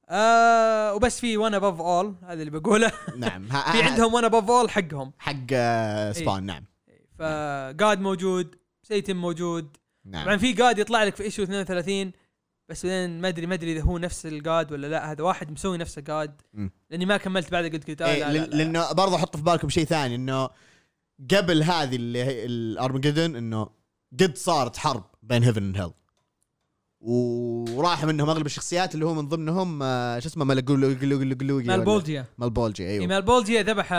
آه وبس في One Above All هذا اللي بقوله. نعم. في عندهم One Above All حقهم. حق آه، سبان نعم. ف God موجود سيتم موجود. طبعا نعم في God يطلع لك في issue 32 بس بعدين ما ادري ما أدري إذا هو نفس ال God ولا لا. هذا واحد مسوي نفسه God. لأني ما كملت بعد قلت قلت آه إيه لا لا لا. لأنه برضه حط في بالكم شيء ثاني إنه قبل هذه اللي هي الارمجدن إنه قد صارت حرب. بين heaven and hell وراح منهم أغلب الشخصيات اللي هو من ضمنهم آه، شو اسمه مالجولوجي مال بولجيا مالبولجي إيه أيوه مال بولجيا ذبح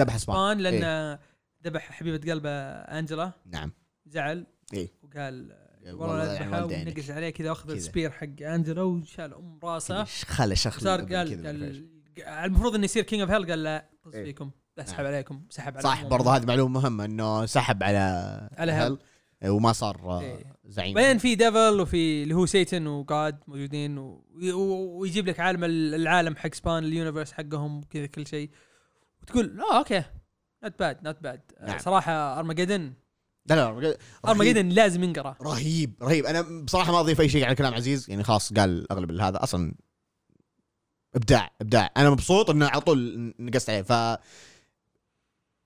ذبح سبان. لأنه ذبح حبيبه قلبه انجلا نعم زعل إيه. وقال والله. ونقز عليه كذا واخذ. ال spear حق انجلا وشال ام راسه خله شخص صار قال المفروض انه يصير king of hell قال لا طز إيه. فيكم اسحب. عليكم سحب على صح. برضه هذه معلومه مهمه انه سحب على على hell. وما صار إيه. زعيم. بعدين في devil وفي اللي هو Satan و God موجودين و... ويجيب لك عالم ال- العالم حق سبان ال universe حقهم كذا كل شيء. وتقول آه okay not bad not bad نعم. صراحة ارمجدن لا لا. ارمجدن لازم ينقرأ. رهيب رهيب. أنا بصراحة ما أضيف أي شيء على كلام عزيز يعني خلاص قال أغلب هذا أصلا إبداع إبداع. أنا مبسوط انه على طول نقزت عليه. ف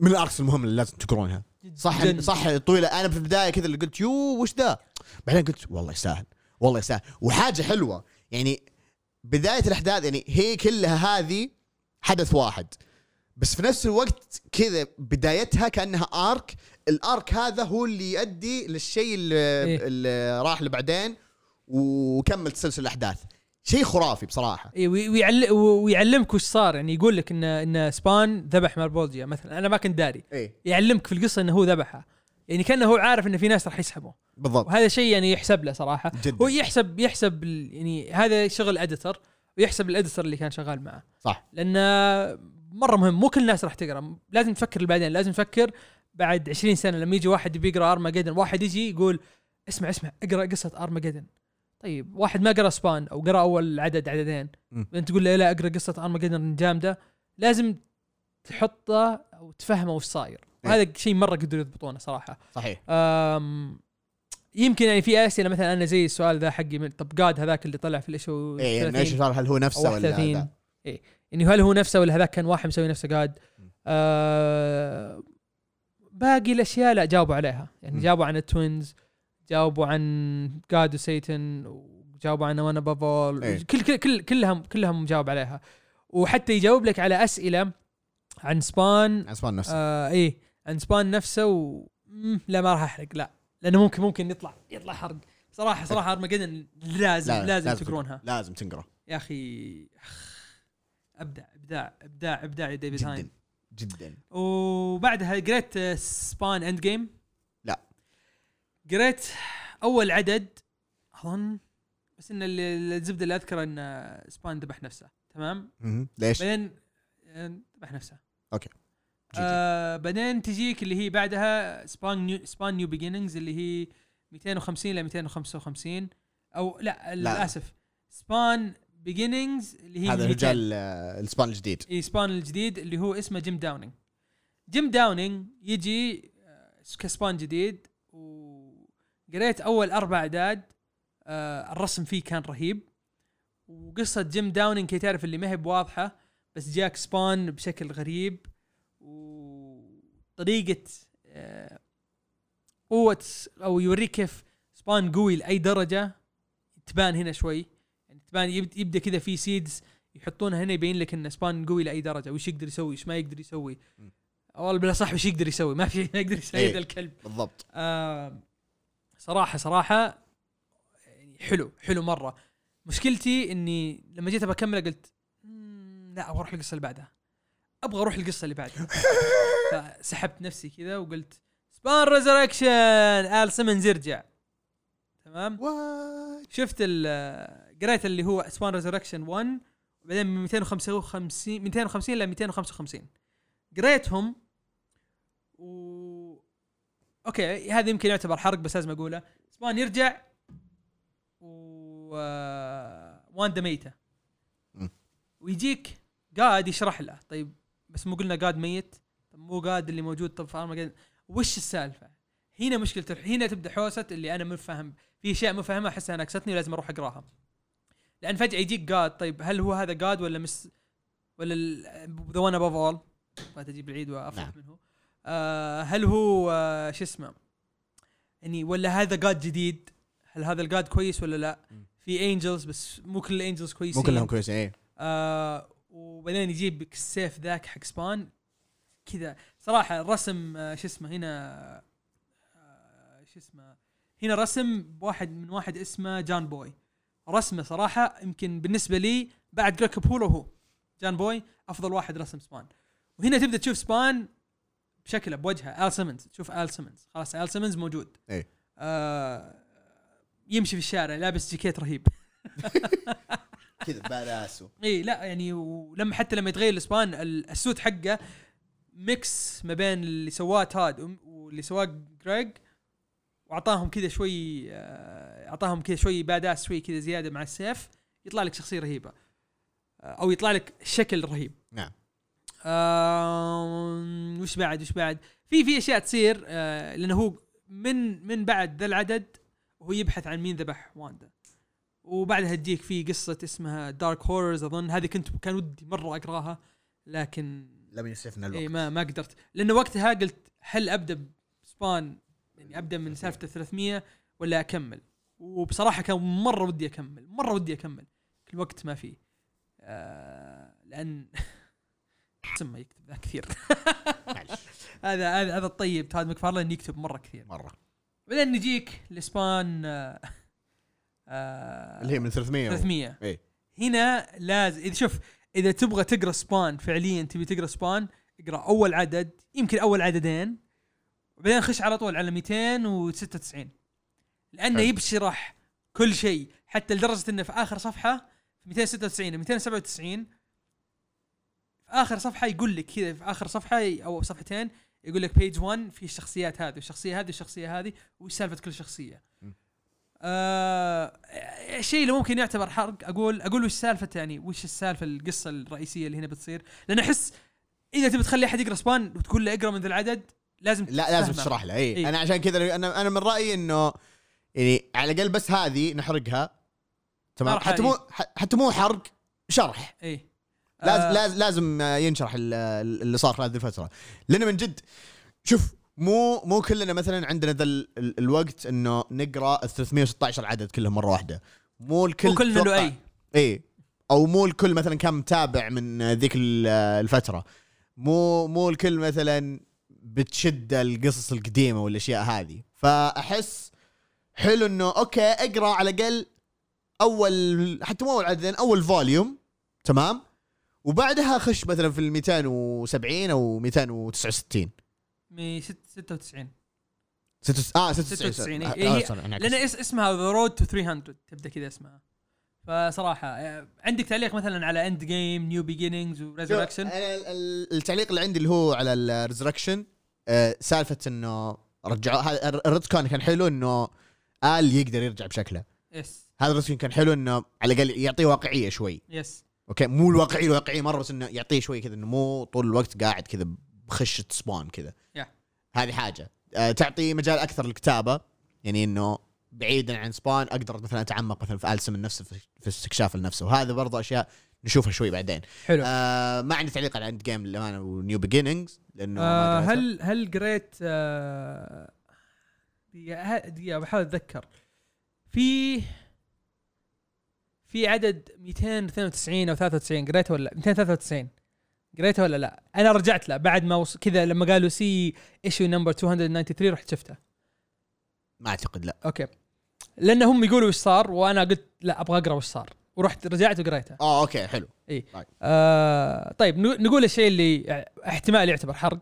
من ال arcs المهم اللي لازم تقرونها. صح جداً. صح طويلة. أنا في البداية كذا اللي قلت يوه وش ذا؟ بعدين قلت والله يستاهل والله يستاهل. وحاجة حلوة يعني بداية الأحداث يعني هي كلها هذه حدث واحد. بس في نفس الوقت كذا بدايتها كأنها arc ال arc هذا هو اللي يؤدي للشيء اللي, إيه. اللي راح لبعدين وكمل تسلسل الأحداث. شيء خرافي بصراحة. اي وي- ويعل... ويعلمك وش صار يعني يقول لك إن إن سبان ذبح مال بولجيا مثلا. أنا ما كنت داري. إيه. يعلمك في القصة إنه هو ذبحها. يعني كأنه هو عارف إن في ناس راح يسحبوا بالضبط. وهذا شيء يعني يحسب له صراحة. جدا. هو يحسب يحسب ال- يعني هذا شغل editor ويحسب ال editor اللي كان شغال معه. صح. لأنه مرة مهم مو كل الناس راح تقرأ. لازم تفكر بعدين لازم تفكر بعد 20 سنة لما يجي واحد يبي يقرا ارماجدن واحد يجي يقول اسمع اسمع اقرأ قصة ارماجدن طيب واحد ما قرأ سبان أو قرأ أول عدد عددين مم. انت تقول له لا أقرأ قصة ارماجدن جامده لازم تحطه أو تفهمه وش صاير إيه. وهذا شيء مرة قدروا يضبطونه صراحة صحيح أم يمكن يعني في أسئلة مثلا أنا زي السؤال ذا حقي من طب God هذاك اللي طلع في ال issue 30. إيش صار هل هو نفسه ولا 31 ذا؟ إيه يعني هل هو نفسه ولا هذاك كان واحد مسوي نفسه God آه باقي الأشياء لا جاوبوا عليها يعني م. جاوبوا عن ال twins جاوبوا عن God و Satan وجاوبوا عن وأنا بابول إيه. كل كل كل كلهم كلهم مجاوب عليها. وحتى يجاوب لك على أسئلة عن سبان عن سبان نفسه. آه إيه عن سبان نفسه و لا ما راح أحرق لا. لأنه ممكن ممكن يطلع يطلع حرق. صراحة صراحة ارمجدن لازم لا، لازم, لازم تقرونها. لازم تنقرا يا أخي ابدع ابداع ابداع ابداع يا ديفيد هاين. جدا. جدا وبعدها قريت سبان end game. قريت أول عدد أظن بس إن اللي- الزبدة اللي أذكره إن سبان ذبح نفسه تمام. ليش؟ بعدين آه، ذبح نفسه okay آه بعدين تجيك اللي هي بعدها سبان new سبان New Beginnings اللي هي 250 ل 255 أو لا, لا. للأسف سبان Beginnings اللي هي هذا من 200. رجال آه، السبان الجديد اي سبان الجديد اللي هو اسمه جيم داونينج جيم داونينج يجي آه، كسبان جديد وقريت أول أربع أعداد آه، الرسم فيه كان رهيب. وقصة جيم داونينج كي تعرف اللي ما هي بواضحة بس جاك سبان بشكل غريب. وطريقة آه، قوة أو يوريك كيف سبان قوي لأي درجة تبان هنا شوي. يعني تبان يبد- يبدأ كذا في سيدز يحطونها هنا يبين لك إن سبان قوي لأي درجة وش يقدر يسوي وش ما يقدر يسوي. م. والله بلا صح وش يقدر يسوي؟ ما في يقدر يسوي إيه. ذا الكلب. بالضبط. آه صراحة صراحة يعني حلو حلو مرة. مشكلتي إني لما جيت بكمله قلت "مم، لا أبغى أروح القصة اللي بعدها. أبغى أروح القصة اللي بعدها. فسحبت نفسي كذا وقلت Spawn Resurrection آل سيمنز يرجع. تمام؟ وات شفت ال قريت اللي هو Spawn Resurrection 1 وبعدين من 255 250 ل 255 قريتهم أوكي هذا يمكن يعتبر حرق بس لازم أقوله. Spawn يرجع و آه، واندا ميتة. ويجيك قاعد يشرح له. طيب بس مو قلنا قاعد ميت؟ طب مو قاعد اللي موجود؟ طب في ارمجدن وش السالفة؟ هنا مشكلة الح- هنا تبدأ حوسة اللي أنا مو فاهم. في أشياء مو فاهمها احسها ناقصتني ولازم أروح أقراها. لأن فجأة يجيك جاد طيب هل هو هذا جاد ولا مس ولا ذا ون ابوف اول بغيت أجيب العيد وأفرح نعم. منه. آه هل هو آه شو اسمه؟ يعني ولا هذا جاد جديد؟ هل هذا الجاد كويس ولا لا. في angels بس مو كل ال angels كويسين. مو كلهم كويسين إيه. آه وبعدين يجيب السيف ذاك حق سبان كذا. صراحة الرسم آه شو اسمه هنا آه شو اسمه؟ هنا رسم بواحد من واحد اسمه جان بوي رسمه صراحة يمكن بالنسبة لي بعد جريج كابولو هو. جان بوي أفضل واحد رسم Spawn وهنا تبدأ تشوف Spawn بشكله بوجهه ال سيمنز تشوف ال سيمنز خلاص ال سيمنز موجود. إيه. آه يمشي في الشارع لابس جاكيت رهيب. كذا باراسو اي لا يعني ولما حتى لما يتغير ال Spawn ال- ال suit حقه mix ما بين اللي سواه تود واللي سواه جريج وأعطاهم كذا شوي آه، أعطاهم كذا شوي badass شوي كذا زيادة مع السيف يطلع لك شخصية رهيبة. آه، أو يطلع لك شكل رهيب. نعم. آه وش بعد وش بعد؟ في في أشياء تصير آه لأنه هو من من بعد ذا العدد وهو يبحث عن مين ذبح واندا. وبعدها تجيك في قصة اسمها دارك هوررز أظن هذه كنت كان ودي مرة أقراها لكن لم يسعفنا اي الوقت. ما ما قدرت. لأنه وقتها قلت هل أبدأ بسبان يعني أبدأ من سالفة 300 ولا أكمل؟ وبصراحة كان مرة ودي أكمل مرة ودي أكمل. كل وقت ما في. آه لأن سمى يكتب ذا كثير. هذا هذا هذا الطيب تاد مكفارلين يكتب مرة كثير. مرة. بعدين نجيك لسبان آه آه اللي هي من 300 و- 300 إيه. هنا لازم إذا شوف إذا تبغى تقرأ سبان فعليا تبي تقرأ سبان اقرأ أول عدد يمكن أول عددين وبعدين خش على طول على 296 لأنه. يبشرح كل شيء حتى لدرجة إنه في آخر صفحة في 296 و 297 في آخر صفحة يقول لك كذا في آخر صفحة أو صفحتين يقول لك بيج 1 في الشخصيات هذه والشخصية هذه والشخصية هذه وش سالفه كل شخصية. آه الشيء اللي ممكن يعتبر حرق أقول أقول وش سالفة يعني وش السالفة القصة الرئيسية اللي هنا بتصير؟ لأن أحس إذا تبي تخلي أحد يقرأ سبان وتقول له اقرأ من ذا العدد لازم لا لازم. تشرح له اي إيه. أنا عشان كذا أنا أنا من رأيي إنه يعني على الأقل بس هذه نحرقها تمام؟ حتى مو حتى مو حرق شرح. اي لازم آه، لازم لازم آه، ينشرح ال- ال- اللي صار خلال هذه الفترة. لأن من جد شوف مو مو كلنا مثلا عندنا ذا ال- ال- الوقت إنه نقرأ ال 316 عدد كلهم مرة واحدة. مو الكل وكلنا توقع- له اي اي أو مو الكل مثلا كان متابع من ذيك ال- الفترة. مو مو الكل مثلا بتشد القصص القديمة والأشياء هذه. فأحس حلو إنه أوكي أقرأ على الأقل أول حتى مو أول عددين أول volume تمام؟ وبعدها خش مثلا في ال 270 أو 269 من ست- 96 ستة آه 96 96 إيه. آه، إيه آه، لأن اسمها The Road to 300 تبدأ كذا اسمها. فصراحة آه، عندك تعليق مثلا على Endgame New Beginnings و Resurrection التعليق اللي عندي اللي هو على ال Resurrection سالفة إنه رجعوا هذا ال red كان كان حلو إنه آل يقدر يرجع بشكله. yes هذا الرسم كان حلو إنه على الأقل يعطيه واقعية شوي. yes أوكي مو الواقعيه الواقعيه مرة بس إنه يعطيه شوي كذا إنه مو طول الوقت قاعد كذا بخشة Spawn كذا. Yeah. هذه حاجة. أه تعطي مجال أكثر للكتابة يعني إنه بعيدا عن Spawn أقدر مثلا أتعمق مثلا في السم نفسه في استكشاف النفس. وهذا برضه أشياء نشوفها شوي بعدين. حلو. آه ما عندي تعليق على Endgame للامانه و New Beginnings لأنه آه. هل هل قريت آه دقيقة ه- دقيقة بحاول أتذكر. في في عدد 292 أو 93 قريته ولا 293 قريته ولا لا؟ أنا رجعت له بعد ما وص... كذا لما قالوا see issue number 293 رحت شفته. ما أعتقد لا. أوكي. لأن هم يقولوا إيش صار وأنا قلت لا أبغى أقرأ وش صار. ورحت رجعت وقريته. آه أوكي حلو. آه طيب نو- نقول الشيء اللي احتمال يعتبر حرق.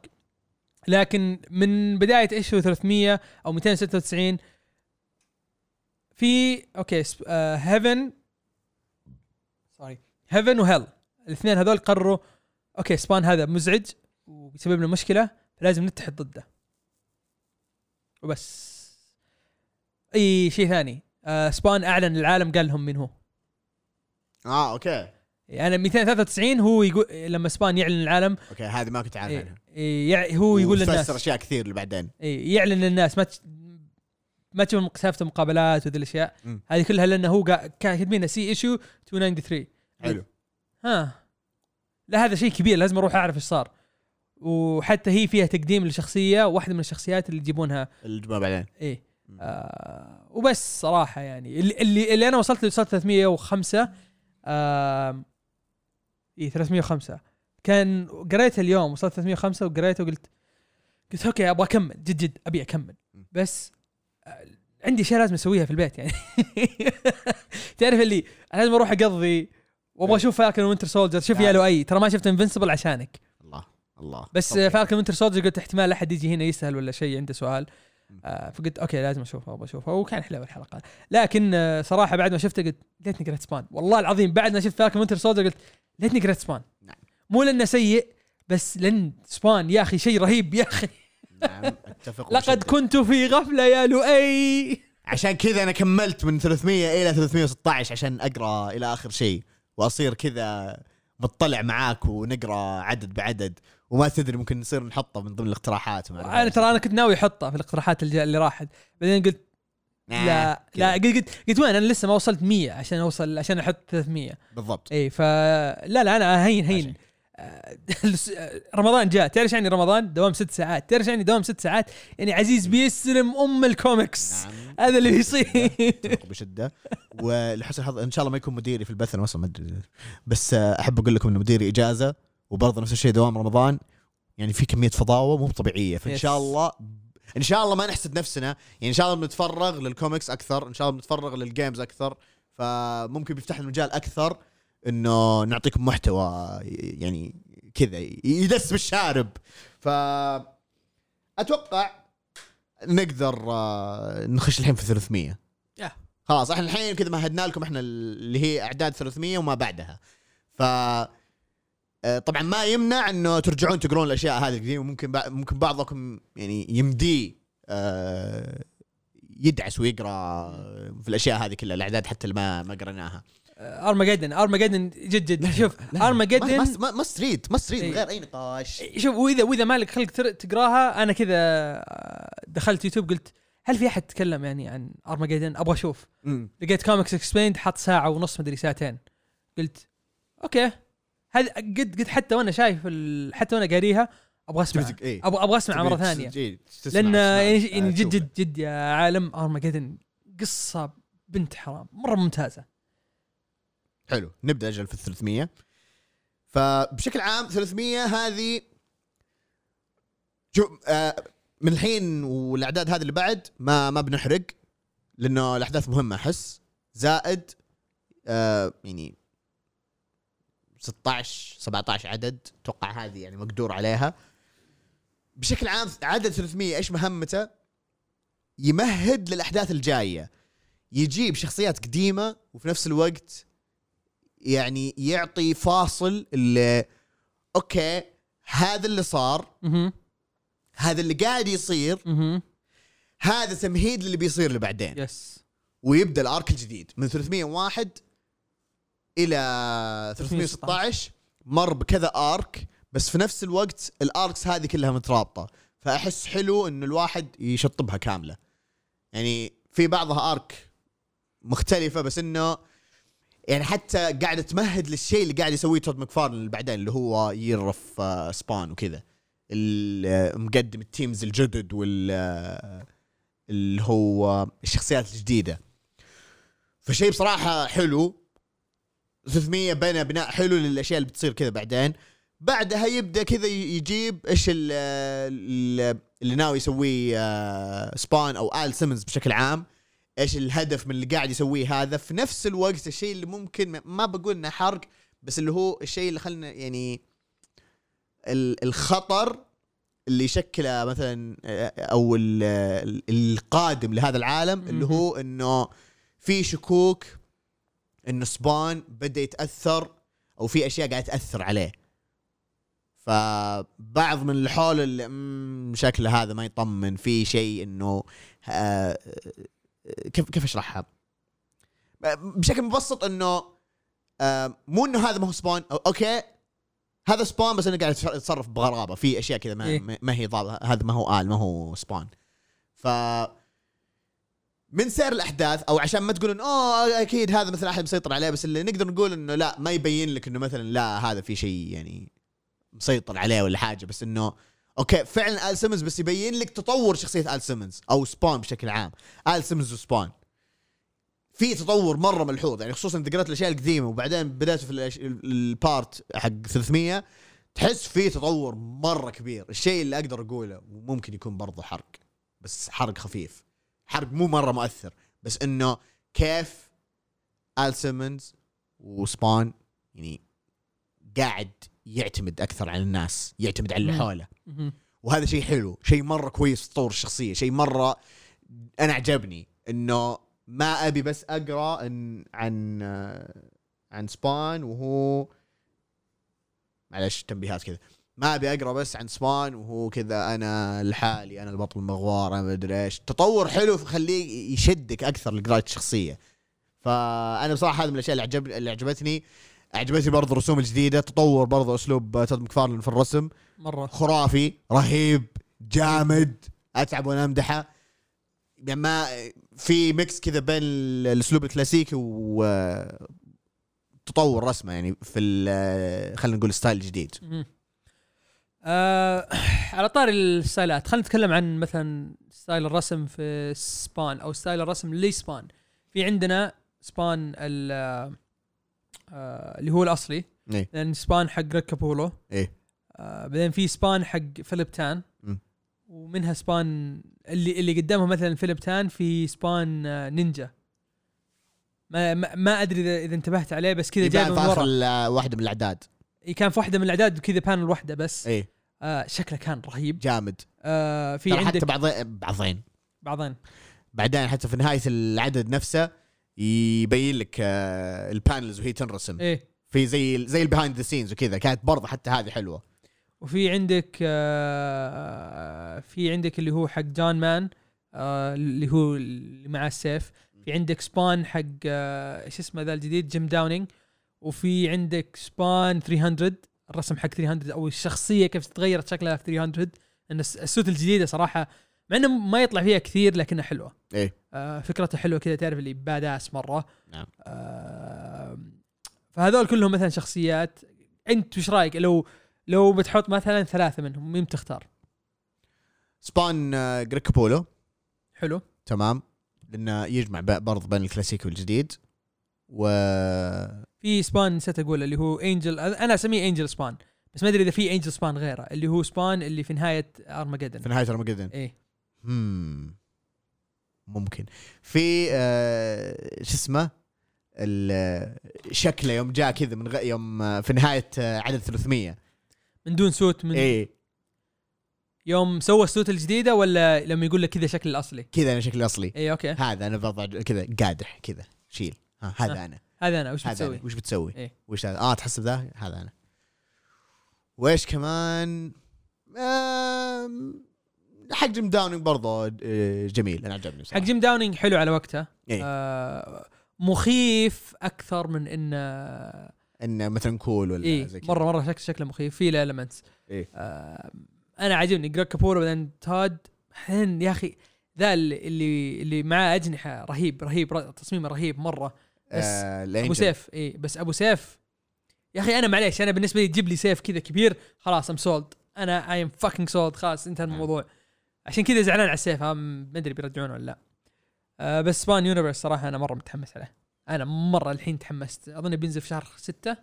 لكن من بداية issue 300 أو 296 في أوكي heaven sorry heaven و hell الاثنين هذول قرروا أوكي Spawn هذا مزعج وبيسبب لنا مشكلة فلازم نتحد ضده. وبس. أي شيء ثاني؟ آه Spawn أعلن للعالم قال لهم من هو. آه أوكي. يعني 293 هو يقول لما Spawn يعلن العالم. أوكي هذه ما كنت عارف إيه عنها. إيه هو يقول للناس. أشياء كثير اللي بعدين. إيه يعلن للناس ما. ما تشوف سالفة المقابلات وذي الأشياء. هذه كلها لأنه هو قا... كان كاتبين see issue 293 حلو. ها. لا هذا شيء كبير لازم أروح أعرف إيش صار. وحتى هي فيها تقديم لشخصية واحدة من الشخصيات اللي يجيبونها. الجمعه بعدين. إيه. آه وبس صراحة يعني. اللي اللي, اللي أنا وصلت وصلت 305 آه إيه 305 كان قريته اليوم وصلت 305 وقريته وقلت قلت أوكي أبغى أكمل. جد جد أبي أكمل. بس عندي اشياء لازم أسويها في البيت يعني. تعرف اللي أنا لازم أروح أقضي وأبغى أشوف Falcon Winter Soldier شوف يا لؤي ترى ما شفت Invincible عشانك. الله الله. بس. Falcon Winter Soldier قلت احتمال أحد يجي هنا يسأل ولا شيء عنده سؤال. آه فقلت أوكي لازم أشوفها أبغى أشوفها. وكان حلو الحلقة. لكن آه صراحة بعد ما شفته قلت ليتني قريت Spawn والله العظيم بعد ما شفت Falcon Winter Soldier قلت ليتني قريت Spawn نعم. مو لأنه سيء بس لأن Spawn يا أخي شيء رهيب يا أخي. نعم أتفق لقد. كنت في غفلة يا لؤي. عشان كذا أنا كملت من 300 إلى 316 عشان أقرأ إلى آخر شيء وأصير كذا مطلع معاك ونقرأ عدد بعدد وما تدري ممكن نصير نحطه من ضمن الاقتراحات أنا ترى أنا كنت ناوي أحطه في الاقتراحات الج- اللي راحت. بعدين قلت آه، لا كذا. لا قلت قلت قلت وين؟ أنا لسه ما وصلت 100 عشان أوصل عشان أحط 300 بالضبط. اي ف لا لا أنا هين. هين. آه، رمضان جاء. تعرف يعني رمضان؟ دوام ست ساعات. تعرف يعني دوام ست ساعات؟ يعني عزيز بيستلم أم الكوميكس. نعم. هذا اللي بيصير اتفق بشدة. ولحسن الحظ إن شاء الله ما يكون مديري في البث أنا أصلا ما أدري. بس آه، أحب أقول لكم انه مديري إجازة وبرضه نفس الشيء دوام رمضان. يعني في كمية فضاوة مو طبيعية. فإن. شاء الله إن شاء الله ما نحسد نفسنا. يعني إن شاء الله بنتفرغ للكوميكس أكثر إن شاء الله بنتفرغ لل games أكثر. فممكن بيفتح لنا مجال أكثر. إنه نعطيكم محتوى يعني كذا يدس بالشارب. ف أتوقع نقدر آه، نخش الحين في 300 يا. خلاص إحنا الحين كذا مهدنا لكم إحنا اللي هي أعداد 300 وما بعدها. ف آه، طبعا ما يمنع إنه ترجعون تقرون الأشياء هذه القديمة. ممكن ممكن بعضكم يعني يمديه آه، يدعس ويقرأ في الأشياء هذه كلها الأعداد حتى اللي ما ما قريناها Armageddon Armageddon جد جد شوف ما ارمجدن ما masterpiece masterpiece من إيه. غير أي نقاش شوف واذا وإذا مالك خلق تقراها أنا كذا آه، دخلت يوتيوب قلت هل في أحد تكلم يعني عن ارمجدن أبغى أشوف. لقيت Comics Explained حط ساعة ونص مدري ساعتين قلت أوكي هذا قد قد حتى وأنا شايف. حتى وأنا قاريها أبغى أسمع إيه. أبغى أبغى أسمع مرة ثانية إيه، لأن يعني آه، يعني جد. جد جد يا عالم ارمجدن قصة بنت حرام مرة ممتازة حلو نبدأ أجل في ال 300 فبشكل عام 300 هذه شو آه من الحين والأعداد هذه اللي بعد ما ما بنحرق لأنه الأحداث مهمة أحس زائد آه يعني 16 17 عدد أتوقع هذه يعني مقدور عليها. بشكل عام عدد 300 إيش مهمته؟ يمهد للأحداث الجاية. يجيب شخصيات قديمة وفي نفس الوقت يعني يعطي فاصل اللي أوكي هذا اللي صار هذا اللي قاعد يصير هذا تمهيد للي بيصير اللي بعدين. yes ويبدأ ال arc الجديد من 301 إلى 316 مر بكذا arc بس في نفس الوقت ال arcs هذه كلها مترابطة. فأحس حلو انه الواحد يشطبها كاملة. يعني في بعضها أرك مختلفة بس إنه يعني حتى قاعدة تمهد للشيء اللي قاعد يسويه تود مكفارن بعدين اللي هو يرف آه، سبان وكذا. ال- آه، مقدم التيمز الجدد وال آه، اللي هو الشخصيات الجديدة. فشيء بصراحة حلو. 300 بنى بناء حلو للأشياء اللي بتصير كذا بعدين. بعدها يبدأ كذا يجيب إيش ال- ال- اللي ناوي يسويه آه، سبان أو ال سيمنز بشكل عام. إيش الهدف من اللي قاعد يسويه هذا. في نفس الوقت الشيء اللي ممكن ما- بقول إنه حرق بس اللي هو الشيء اللي خلنا يعني ال- الخطر اللي يشكله مثلا أو ال- ال- القادم لهذا العالم اللي هو إنه في شكوك إنه Spawn بدأ يتأثر أو في أشياء قاعدة تأثر عليه. فبعض من اللي شكله هذا ما يطمن. في شيء إنه آه، كيف كيف اشرحها؟ بشكل مبسط إنه آه، مو إنه هذا ما هو Spawn أو أوكي هذا Spawn بس إنه قاعد يتصرف بغرابة في أشياء كذا ما, إيه. ما- هي ضابطة هذا ما هو Al ما هو Spawn ف من سير الأحداث أو عشان ما تقولون أوه أكيد هذا مثلا أحد مسيطر عليه بس اللي نقدر نقول إنه لا ما يبين لك إنه مثلا لا هذا في شيء يعني مسيطر عليه ولا حاجة بس إنه أوكي فعلا Al Simmons بس يبين لك تطور شخصية Al Simmons أو Spawn بشكل عام. Al Simmons و Spawn في تطور مرة ملحوظ يعني خصوصا إذا قرأت الأشياء القديمة وبعدين بدأت في ال part حق 300 تحس في تطور مرة كبير. الشيء اللي أقدر أقوله وممكن يكون برضه حرق بس حرق خفيف. حرق مو مرة مؤثر بس إنه كيف آل سيمنز وسبون يعني قاعد يعتمد أكثر على الناس يعتمد على اللي. حوله. وهذا شيء حلو شيء مرة كويس في تطور الشخصية شيء مرة أنا عجبني إنه ما أبي بس أقرأ عن عن عن سبان وهو معلش تنبيهات كذا. ما أبي أقرأ بس عن سبان وهو كذا أنا لحالي أنا البطل المغوار أنا ما أدري إيش. تطور حلو فخليه يشدك أكثر لقرايه الشخصية. فأنا بصراحة هذا من الأشياء اللي عجب اللي عجبتني. عجبتني برضه الرسوم الجديدة تطور برضه أسلوب تود مكفارلن في الرسم. مرة. خرافي رهيب جامد. أتعب وأنا أمدحه. يعني ما في ميكس كذا بين ال- الأسلوب الكلاسيكي و تطور رسمه يعني في خلينا نقول style جديد. آه على طاري ال style ات خلينا نتكلم عن مثلا style الرسم في Spawn أو style الرسم ل Spawn. في عندنا Spawn ال- آه اللي هو الأصلي. إيه. لأن Spawn حق Greg Capullo. إيه. آه بعدين في Spawn حق Philip Tan. ومنها Spawn اللي اللي قدامها مثلا Philip Tan في Spawn آه نينجا. ما ما, ما أدري اذا إذا انتبهت عليه بس كذا جايبه في من ورا. ال- واحدة من الأعداد. كان في واحدة من الأعداد وكذا panel واحدة بس. إيه. آه شكله كان رهيب. جامد. آه في عندك حتى بعضين بعضين. بعضين. بعدين حتى في نهاية العدد نفسه يبين لك آه، ال panels وهي تنرسم. إيه. في زي زي ال behind the scenes وكذا. كانت برضه حتى هذه حلوة. وفي عندك آه في عندك اللي هو حق جون مان آه اللي هو اللي مع السيف. في عندك Spawn حق إيش اسمه ذا الجديد؟ Jim Downing وفي عندك Spawn 300 الرسم حق 300 أو الشخصية كيف تغيرت شكلها في 300 لأن الس- ال suit الجديدة صراحة مع إنه ما يطلع فيها كثير لكنها حلوة. إيه. آه فكرتها حلوة كذا تعرف اللي badass مرة. نعم. آه فهذول كلهم مثلا شخصيات. أنت وش رأيك؟ لو لو بتحط مثلا ثلاثة منهم مين بتختار؟ Spawn آه، Greg Capullo حلو. تمام. لأنه يجمع برضه بين الكلاسيكي والجديد و في Spawn نسيت أقول اللي هو Angel أنا أسميه Angel Spawn بس ما أدري إذا في Angel Spawn غيره اللي هو Spawn اللي في نهاية ارمجدن في نهاية ارمجدن إيه. هم ممكن في آه شو اسمه ال- شكله يوم جاء كذا من غ... يوم آه، في نهاية آه، عدد 300 من دون suit من إيه يوم سوى ال suit الجديدة ولا لما يقول لك كذا شكل الأصلي كذا أنا شكلي اصلي إيه أوكي هذا أنا بضع كذا قادح كذا شيل ها هذا ها. أنا هذا أنا وش بتسوي؟ أنا. وش بتسوي؟ إيه. وش هذا؟ آه تحسب ذا هذا أنا وإيش كمان؟ آم... حق Jim Downing برضه آه، جميل أنا عجبني حق Jim Downing حلو على وقته. إيه. آه مخيف أكثر من انه انه مثلا cool ولا إيه زي مره مرة شكل شكله مخيف في له elements إيه. آه أنا عاجبني Greg Capullo وبعدين تود حين يا أخي ذا اللي اللي, معاه أجنحة رهيب رهيب تصميمه رهيب مرة. بس آه أبو. سيف اي بس أبو سيف يا أخي أنا معليش أنا بالنسبة لي تجيب لي سيف كذا كبير خلاص I'm sold أنا I am fucking sold خلاص انتهى الموضوع. عشان كذا زعلان على السيف ما أدري بيرجعونه ولا لا. آه بس Spawn Universe صراحة أنا مرة متحمس عليه. أنا مرة الحين تحمست. أظن بينزل في شهر ستة.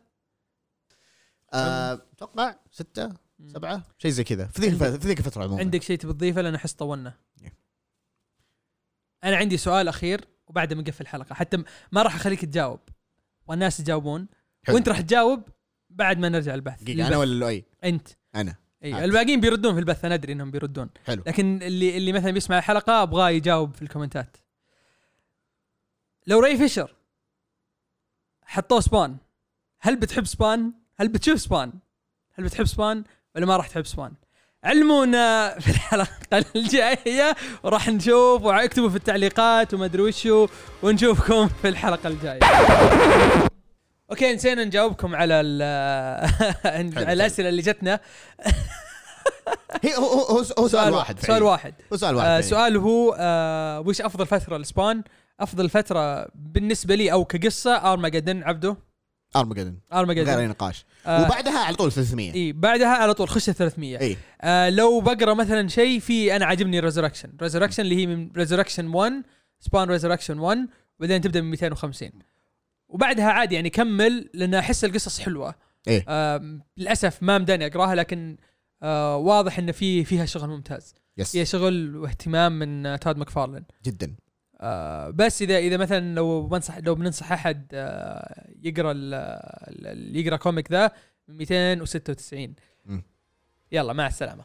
آه، أتوقع ستة سبعة شيء زي كذا. في ذيك في ذيك الفترة عموما. عندك شيء تبي تضيفه؟ لأن أحس طولنا. أنا عندي سؤال أخير وبعد ما نقفل الحلقة. حتى ما راح أخليك تجاوب. والناس يجاوبون. وأنت راح تجاوب بعد ما نرجع البث. دقيقة أنا. ولا لؤي؟ أنت. أنا. اي. الباقيين بيردون في البث أنا أدري إنهم بيردون حلو لكن اللي اللي مثلا بيسمع الحلقة أبغاه يجاوب في ال comment ات لو Ray Fisher حطوه Spawn هل بتحب Spawn؟ هل بتشوف Spawn؟ هل بتحب Spawn ولا ما راح تحب Spawn؟ علمونا في الحلقة الجاية وراح نشوف واكتبوا في التعليقات وما أدري وشو ونشوفكم في الحلقة الجاية. okay نسينا نجاوبكم على على الأسئلة اللي جتنا. هي هو هو, هو, سؤال واحد سؤال. واحد. هو سؤال واحد آه. سؤال هو آه وش أفضل فترة ل Spawn؟ أفضل فترة بالنسبة لي أو كقصة أرماجدن عبده ارمجدن غير ارماجدن أي نقاش. آه. وبعدها على طول 300 إي بعدها على طول خش 300 إي. آه لو بقرأ مثلا شيء في أنا عاجبني Resurrection Resurrection اللي هي من Resurrection 1 Spawn Resurrection 1 وبعدين تبدأ من 250 وبعدها عادي يعني كمل لأن أحس القصص حلوة. إيه. آه للأسف ما مداني أقراها لكن آه واضح إن في فيها شغل ممتاز. yes فيها شغل واهتمام من Todd McFarlane جدا. آه بس إذا إذا مثلا لو بنصح لو بننصح أحد آه يقرأ ال- ال- ال- يقرأ comic ذا 296 مم. يلا مع السلامة.